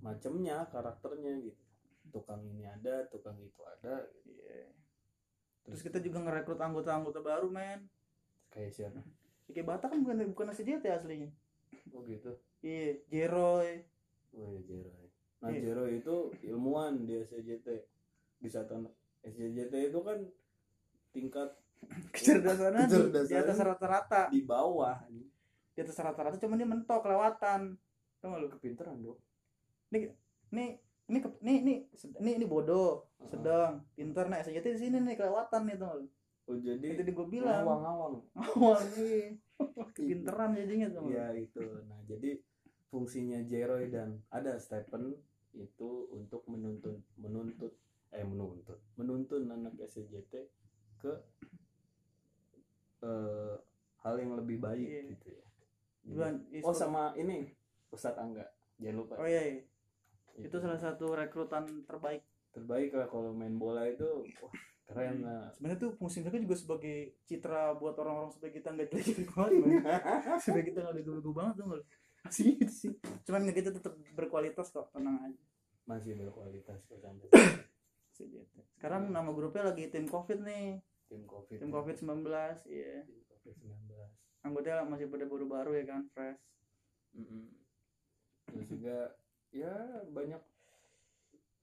macamnya karakternya gitu. Tukang ini ada tukang itu ada gitu. Iya. terus kita juga ngerekrut anggota-anggota baru men. Kayak siapa? Kayak Batak kan bukan bukan SJT aslinya oh gitu. Iya Jeroy. Oh ya Jero ya. nah Iya. Jero itu ilmuwan di SCJT di saat SCJT itu kan tingkat kecerdasannya di, di atas rata-rata. di bawah di atas rata-rata cuman dia mentok kelewatan. Tau lu kepinteran dong nih ini ke, nih nih sed- ini ini bodoh sedang. Pinter nah SJT di sini nih kelewatan nih lu? Oh jadi itu tadi gue bilang. ngawang ngawang awal nih pinteran jadinya tuh Iya itu. Nah jadi fungsinya Jeroy dan ada Stephen itu untuk menuntun menuntut eh menuntut menuntun anak SCJT ke eh, hal yang lebih baik Iya. gitu ya. Bukan, oh sama ini Ustadz Angga jangan lupa oh iya, iya. itu salah satu rekrutan terbaik terbaik lah kalau main bola itu wah keren. Hmm. lah sebenarnya tuh fungsi mereka juga sebagai citra buat orang-orang supaya kita nggak jelek-jelek banget men. supaya kita nggak bego-bego banget tuh nggak sih itu sih. Cuman kita tetap berkualitas kok tenang aja. Masih berkualitas kok sekarang nama grupnya lagi tim covid nih. Tim covid. Tim covid 19 iya. Tim covid 19 anggotanya masih pada baru-baru ya kan fresh. Mm-mm. terus juga ya banyak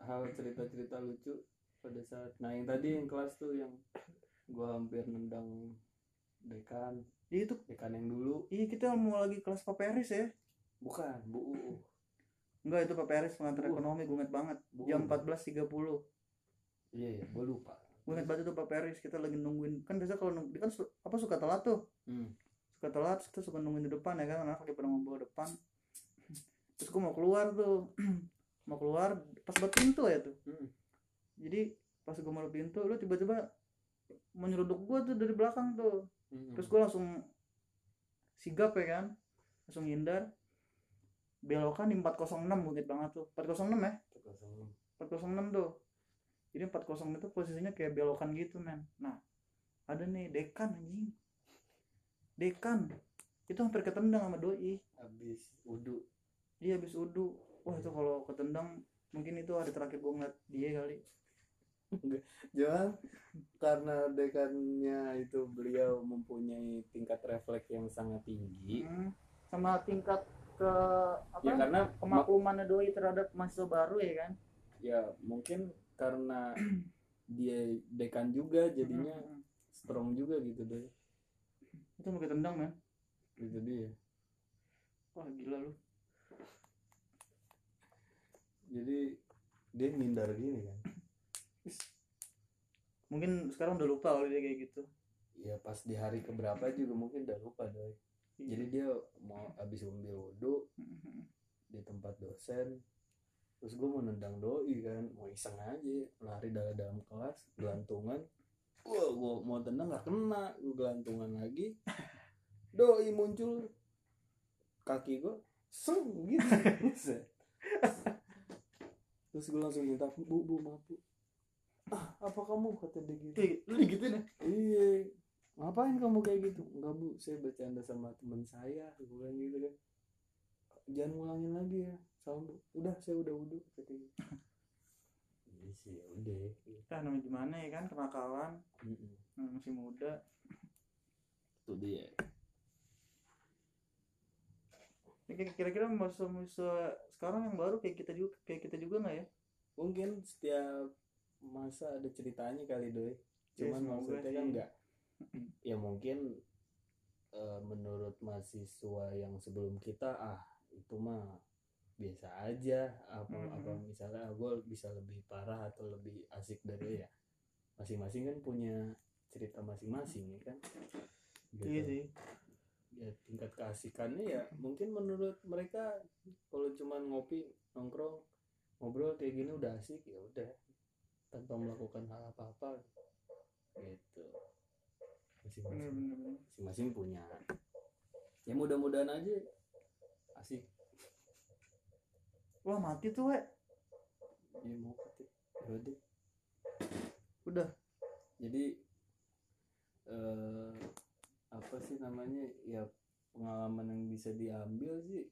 hal cerita-cerita lucu pada saat nah yang tadi yang kelas tuh yang gua hampir nendang dekan Iya itu dekan yang dulu iya kita mau lagi kelas paperis ya bukan bu Uu. enggak itu paperis pengantar Uh. ekonomi gue inget banget Bu jam Uu. 14.30 iya iya gua lupa gue inget banget itu paperis kita lagi nungguin kan biasa kalau nunggu kan su- apa suka telat tuh hmm. suka telat kita suka nungguin di depan ya kan anak lagi pada ngobrol depan terus gue mau keluar tuh mau keluar pas buat pintu ya tuh Hmm. Jadi pas gue mau pintu lu tiba-tiba menyeruduk gue tuh dari belakang tuh. Hmm. terus gue langsung sigap ya kan langsung hindar belokan di 406 gue inget banget tuh. 406 ya? 406 tuh. Jadi 406 itu posisinya kayak belokan gitu men. Nah ada nih dekan anjing. Dekan. Itu hampir ketendang sama doi. Habis wudhu. Dia habis udu wah itu kalau ketendang mungkin itu hari terakhir gue ngeliat dia kali jangan karena dekannya itu beliau mempunyai tingkat refleks yang sangat tinggi. Hmm, sama tingkat ke apa ya karena kemaklumannya doi terhadap mahasiswa baru ya kan? Ya mungkin karena dia dekan juga jadinya Hmm, strong juga gitu deh itu mau ketendang men itu dia. Wah gila lu. Jadi dia ngindar gini kan mungkin sekarang udah lupa kalau dia kayak gitu. Ya pas di hari keberapa juga mungkin udah lupa doi. Jadi dia mau habis ambil wudhu Hmm, di tempat dosen terus gue mau nendang doi kan mau iseng aja lari dari dalam kelas gelantungan. Wah gua mau tendang nggak kena gua gelantungan lagi. Doi muncul kaki gua seng gitu. Terus gua langsung minta bu bu maaf bu ah apa kamu? Kata dia gitu. Lu digituin? Ya iya. Ngapain kamu kayak gitu? Enggak bu. Saya bercanda sama teman saya gue bilang gitu kan. Jangan ngulangin lagi ya. Sama bu. Udah saya udah wudhu kata dia. Iya sih ya udah Nah, namanya gimana ya kan kenakalan. Mm-mm. nah, masih muda. Itu dia. Ya, kira- kira-kira masa-masa sekarang yang baru kayak kita juga kayak kita juga nggak ya? Mungkin setiap masa ada ceritanya kali doi. Ya, cuman semoga maksudnya kan enggak ya mungkin eh, menurut mahasiswa yang sebelum kita ah itu mah biasa aja. Apa Mhm. apa misalnya gue bisa lebih parah atau lebih asik dari ya. Masing-masing kan punya cerita masing-masing ya kan? Gitu. iya sih. Ya tingkat keasikannya ya mungkin menurut mereka kalau cuman ngopi nongkrong ngobrol kayak gini udah asik ya udah tanpa melakukan hal apa-apa. Gitu. Masing-masing. Bener-bener masing-masing punya. Ya mudah-mudahan aja. Asik. Wah mati tuh we ya mau kata ya udah. Udah. Jadi eh apa sih namanya? Ya pengalaman yang bisa diambil sih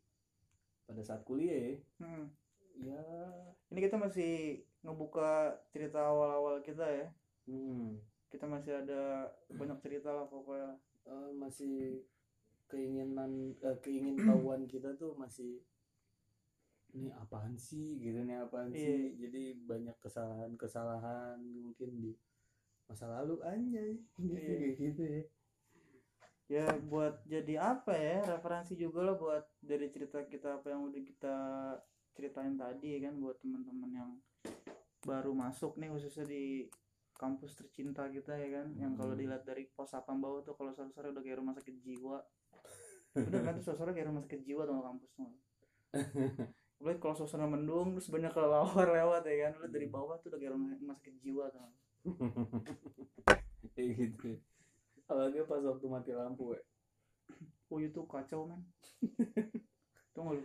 pada saat kuliah ya. Hmm. ya. Ini kita masih ngebuka cerita awal-awal kita ya. Hmm, kita masih ada banyak cerita lah pokoknya. Eh, masih keinginan eh, keingintahuan kita tuh masih ini apaan sih? Gitu nih apaan sih? Jadi banyak kesalahan-kesalahan mungkin di masa lalu anjay gitu Iya. kayak gitu ya. Ya buat jadi apa ya referensi juga lah buat dari cerita kita apa yang udah kita ceritain tadi kan buat teman-teman yang baru masuk nih khususnya di kampus tercinta kita ya kan? Yang kalau Hmm. dilihat dari pos sapam bawah tuh kalau sore-sore udah kayak rumah sakit jiwa. Udah kan tuh sore-sore kayak rumah sakit jiwa tuh kampus tuh Apalagi kalau suasana mendung terus banyak kelelawar lewat ya kan? Lu dari bawah tuh udah kayak rumah sakit jiwa tuh. Kayak gitu. Apalagi pas waktu mati lampu ya. Oh itu kacau man tuh nggak lu?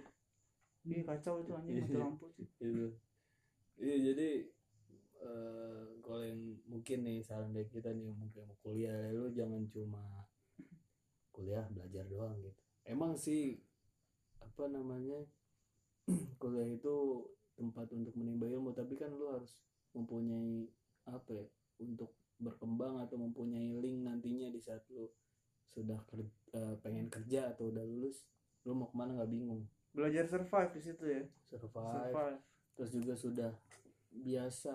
Iya kacau itu anjing mati Iya. lampu sih iya jadi eh kalau yang mungkin nih saran dari kita nih mungkin mau kuliah lu jangan cuma kuliah belajar doang gitu. Emang sih apa namanya kuliah itu tempat untuk menimba ilmu tapi kan lu harus mempunyai apa ya untuk berkembang atau mempunyai link nantinya di saat lu sudah ker- eh, pengen kerja atau udah lulus lu mau ke mana nggak bingung. Belajar survive di situ ya? Survive. Survive terus juga sudah biasa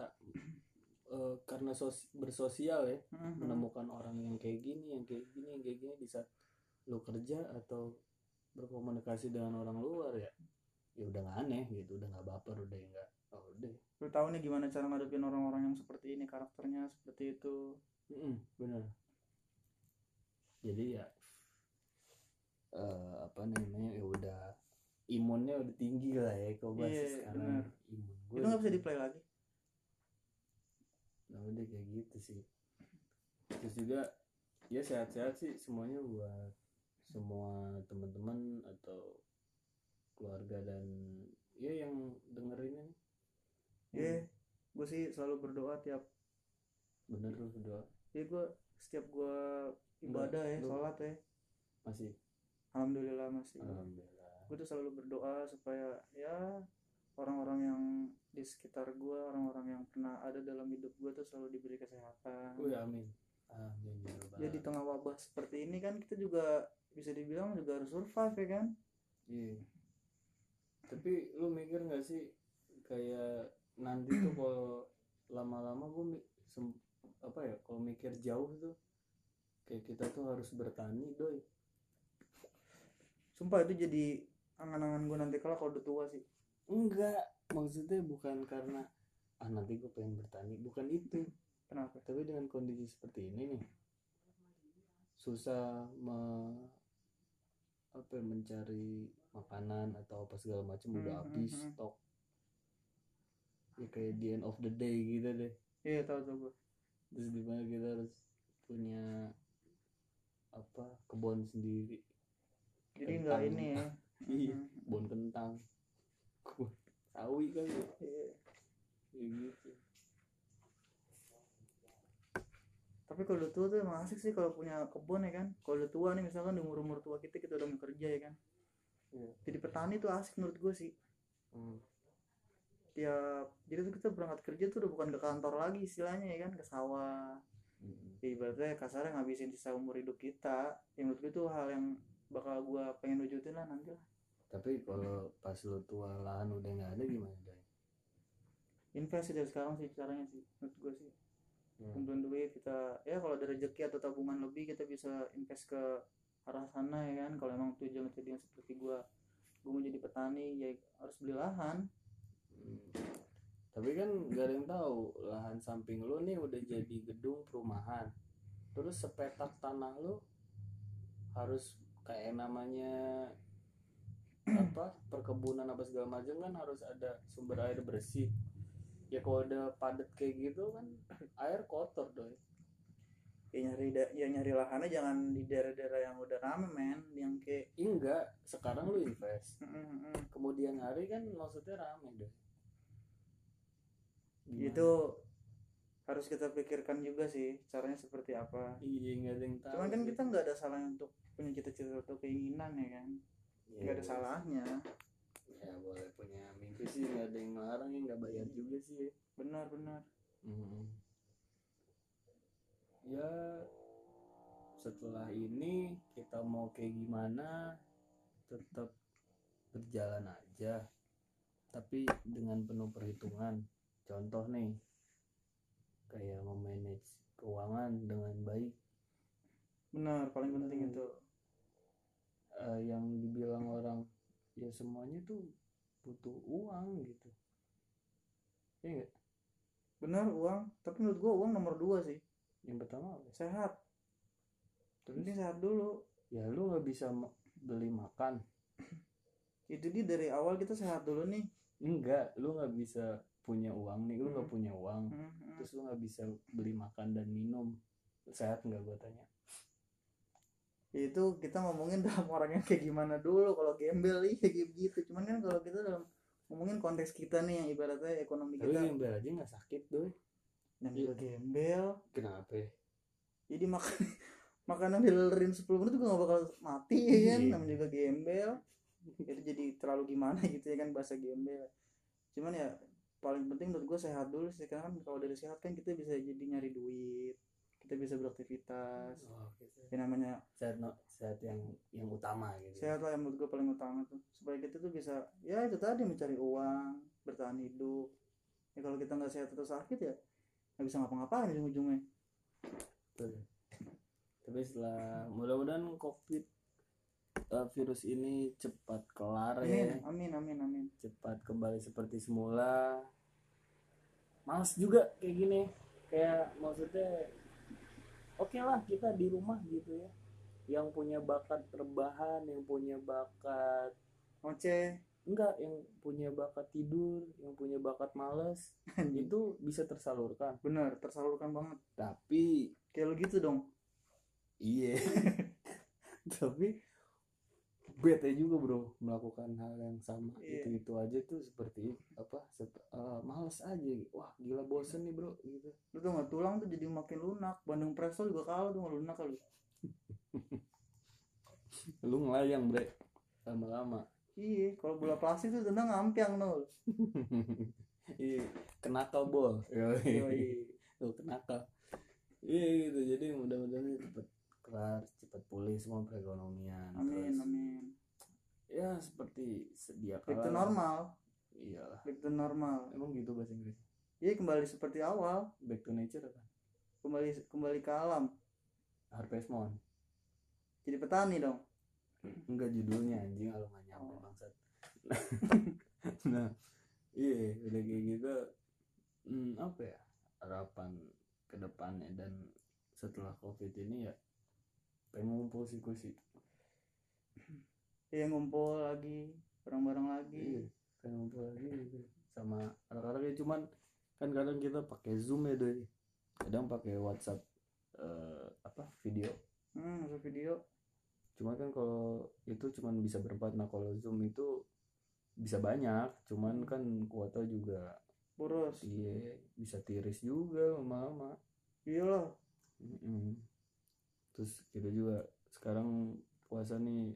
eh, karena sos- bersosial ya Mhm. menemukan orang yang kayak gini yang kayak gini yang kayak gini di saat lo kerja atau berkomunikasi dengan orang luar ya ya udah nggak aneh gitu udah nggak baper udah nggak oh udah lu tahu nih gimana cara ngadepin orang-orang yang seperti ini karakternya seperti itu Mm-mm, bener jadi ya eh, apa namanya ya udah imunnya udah tinggi lah ya kalau bahasa Iya, sekarang bener. Gue itu nggak bisa di play lagi. Nah udah kayak gitu sih. Terus juga ya sehat-sehat sih semuanya buat semua teman-teman atau keluarga dan ya yang dengerin ini. Ya gue sih selalu berdoa tiap bener lu berdoa? Ya gue setiap gue ibadah ya lu- sholat ya. Masih? Alhamdulillah masih. Alhamdulillah. Gue tuh selalu berdoa supaya ya orang-orang yang di sekitar gue orang-orang yang pernah ada dalam hidup gue tuh selalu diberi kesehatan. Wih, amin. Amin ya ya di tengah wabah seperti ini kan kita juga bisa dibilang juga harus survive ya kan? Iya. Tapi lu mikir nggak sih kayak nanti tuh kalau lama-lama gue apa ya kalau mikir jauh tuh kayak kita tuh harus bertani doi. sumpah itu jadi angan-angan gue nanti kalau kalau udah tua sih Enggak, maksudnya bukan karena ah nanti gue pengen bertani, bukan itu. kenapa Tapi dengan kondisi seperti ini nih susah me, apa ya, mencari makanan atau apa segala macam udah Hmm, habis hmm, hmm. stok. Ya kayak the end of the day gitu deh. iya tahu tuh gue terus di mana kita harus punya apa kebun sendiri jadi nggak Kentang. ini ya iya Mhm. kebun kentang sawi kan ya gitu. Tapi kalau tua tuh emang asik sih kalau punya kebun ya kan? Kalau tua nih misalkan di umur umur tua kita kita udah mau kerja ya kan? Iya. jadi petani tuh asik menurut gue sih. Hmm. tiap jadi tuh kita berangkat kerja tuh udah bukan ke kantor lagi istilahnya ya kan? Ke sawah. Hmm. ya ibaratnya kasarnya ngabisin sisa umur hidup kita. Yang menurut gue tuh hal yang bakal gue pengen wujudin lah nanti lah tapi kalau pas lu tua lahan udah nggak ada gimana dong invest dari sekarang sih caranya sih menurut gue sih Hmm. kumpulin duit kita ya kalau ada rezeki atau tabungan lebih kita bisa invest ke arah sana ya kan kalau emang tujuan tujuan seperti gua gua mau jadi petani ya harus beli lahan Hmm. Tapi kan gak ada yang tahu lahan samping lu nih udah jadi gedung perumahan. Terus sepetak tanah lu harus kayak namanya apa perkebunan apa segala macam kan harus ada sumber air bersih. Ya kalau udah padat kayak gitu kan air kotor dong. ya nyari da- ya nyari lahannya jangan di daerah-daerah yang udah rame men yang kayak Enggak, sekarang lu invest. mm, mm, mm. Kemudian hari kan maksudnya rame deh. Gimana? itu harus kita pikirkan juga sih caranya seperti apa iya nggak ada yang tahu. cuman kan sih. kita nggak ada salahnya untuk punya cita-cita atau keinginan ya kan nggak ada iya. salahnya ya boleh punya mimpi sih nggak ada yang ngelarang ya nggak bayar juga sih ya. benar-benar ya setelah ini kita mau kayak gimana tetap berjalan aja tapi dengan penuh perhitungan contoh nih kayak memanage keuangan dengan baik benar paling penting Hmm. itu Eh, yang dibilang orang ya semuanya tuh butuh uang gitu. Ya nggak? Benar uang. Tapi menurut gua uang nomor dua sih. Yang pertama apa? sehat. Terus? Ini sehat dulu. Ya lu nggak bisa beli makan. Itu dia dari awal kita sehat dulu nih. Enggak lu nggak bisa punya uang nih. Lu nggak Hmm. punya uang. Hmm, hmm. terus lu nggak bisa beli makan dan minum. Sehat nggak gua tanya? Ya itu kita ngomongin dalam orang yang kayak gimana dulu kalau gembel iya kayak gitu. Cuman kan kalau kita dalam ngomongin konteks kita nih yang ibaratnya ekonomi tapi kita. gembel aja nggak sakit doy juga gembel. Kenapa ya? jadi makan makanan dilerin 10 menit juga gak bakal mati ya kan? Iya. namanya juga gembel. Itu jadi terlalu gimana gitu ya kan bahasa gembel. Cuman ya paling penting menurut gue sehat dulu sih. Karena kan kalau dari sehat kan kita bisa jadi nyari duit kita bisa beraktivitas. Oh, gitu. ya namanya sehat no, sehat yang yang utama gitu. Sehat lah yang menurut gue paling utama tuh. Supaya kita tuh bisa ya itu tadi mencari uang bertahan hidup. Ya kalau kita nggak sehat atau sakit ya nggak bisa ngapa-ngapain ujung-ujungnya. Tapi setelah mudah-mudahan covid eh, virus ini cepat kelar ya. Amin amin amin amin. Cepat kembali seperti semula. Males juga kayak gini. Kayak maksudnya oke lah kita di rumah gitu ya. Yang punya bakat rebahan yang punya bakat ngoceh. Enggak yang punya bakat tidur yang punya bakat males itu bisa tersalurkan. Bener tersalurkan banget. Tapi kayak gitu dong. Iya. Tapi bete juga bro melakukan hal yang sama. Iya. itu itu aja tuh seperti apa sep- eh, males aja. Wah gila bosen nih bro gitu. Lu tuh nggak tulang tuh jadi makin lunak. Bandung Presto juga kalah tuh lunak kali. Lu ngelayang bre lama-lama. Iya kalau bola plastik tuh tendang ngampiang nol. Iya kenakal bol lu kenakal iya gitu. Jadi mudah-mudahan cepet kelar cepet pulih semua perekonomian amin Terus, amin. Ya seperti sedia back to kala normal. Iyalah. Back to normal. Emang gitu bahasa Inggris? Iya kembali seperti awal. Back to nature apa? Kembali kembali ke alam. Harvest Moon jadi petani dong. Enggak judulnya anjing kalau nggak nyampe Oh. bangsat. Nah iya udah kayak gitu hmm, apa ya harapan ke depannya dan setelah covid ini ya pengen ngumpul sih gue sih. Iya ngumpul lagi bareng-bareng iya lagi pengen ngumpul lagi gitu. Sama anak-anak ya cuman kan kadang kita pakai zoom ya doi. Kadang pakai WhatsApp eh, apa video. Hmm video. Cuman kan kalau itu cuman bisa berempat. Nah kalau zoom itu bisa banyak. Cuman kan kuota juga boros. Iya bisa tiris juga lama-lama iya lah. Mm-mm. Terus kita juga sekarang puasa nih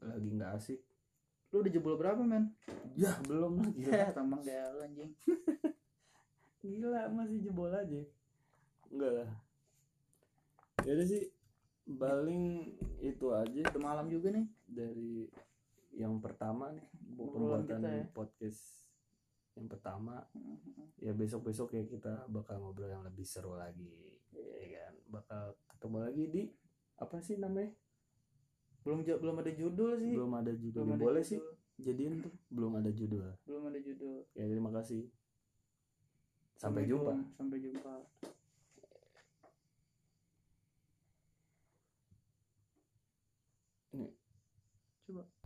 lagi nggak asik. Lu udah jebol berapa men? Ya. Belum lagi ya tambang gaya lu anjing. Gila masih jebol aja. Enggak lah. Ya udah sih paling itu aja udah malam juga nih. dari yang pertama nih pembuatan ya. podcast yang pertama. Ya besok besok ya kita bakal ngobrol yang lebih seru lagi ya kan? Bakal ketemu lagi di apa sih namanya? Belum belum ada judul sih. Belum ada judul. Belum ada boleh judul. sih jadiin tuh. Belum ada judul. Belum ada judul. Ya terima kasih. Sampai jumpa. Assalamualaikum. sampai jumpa. Ini. coba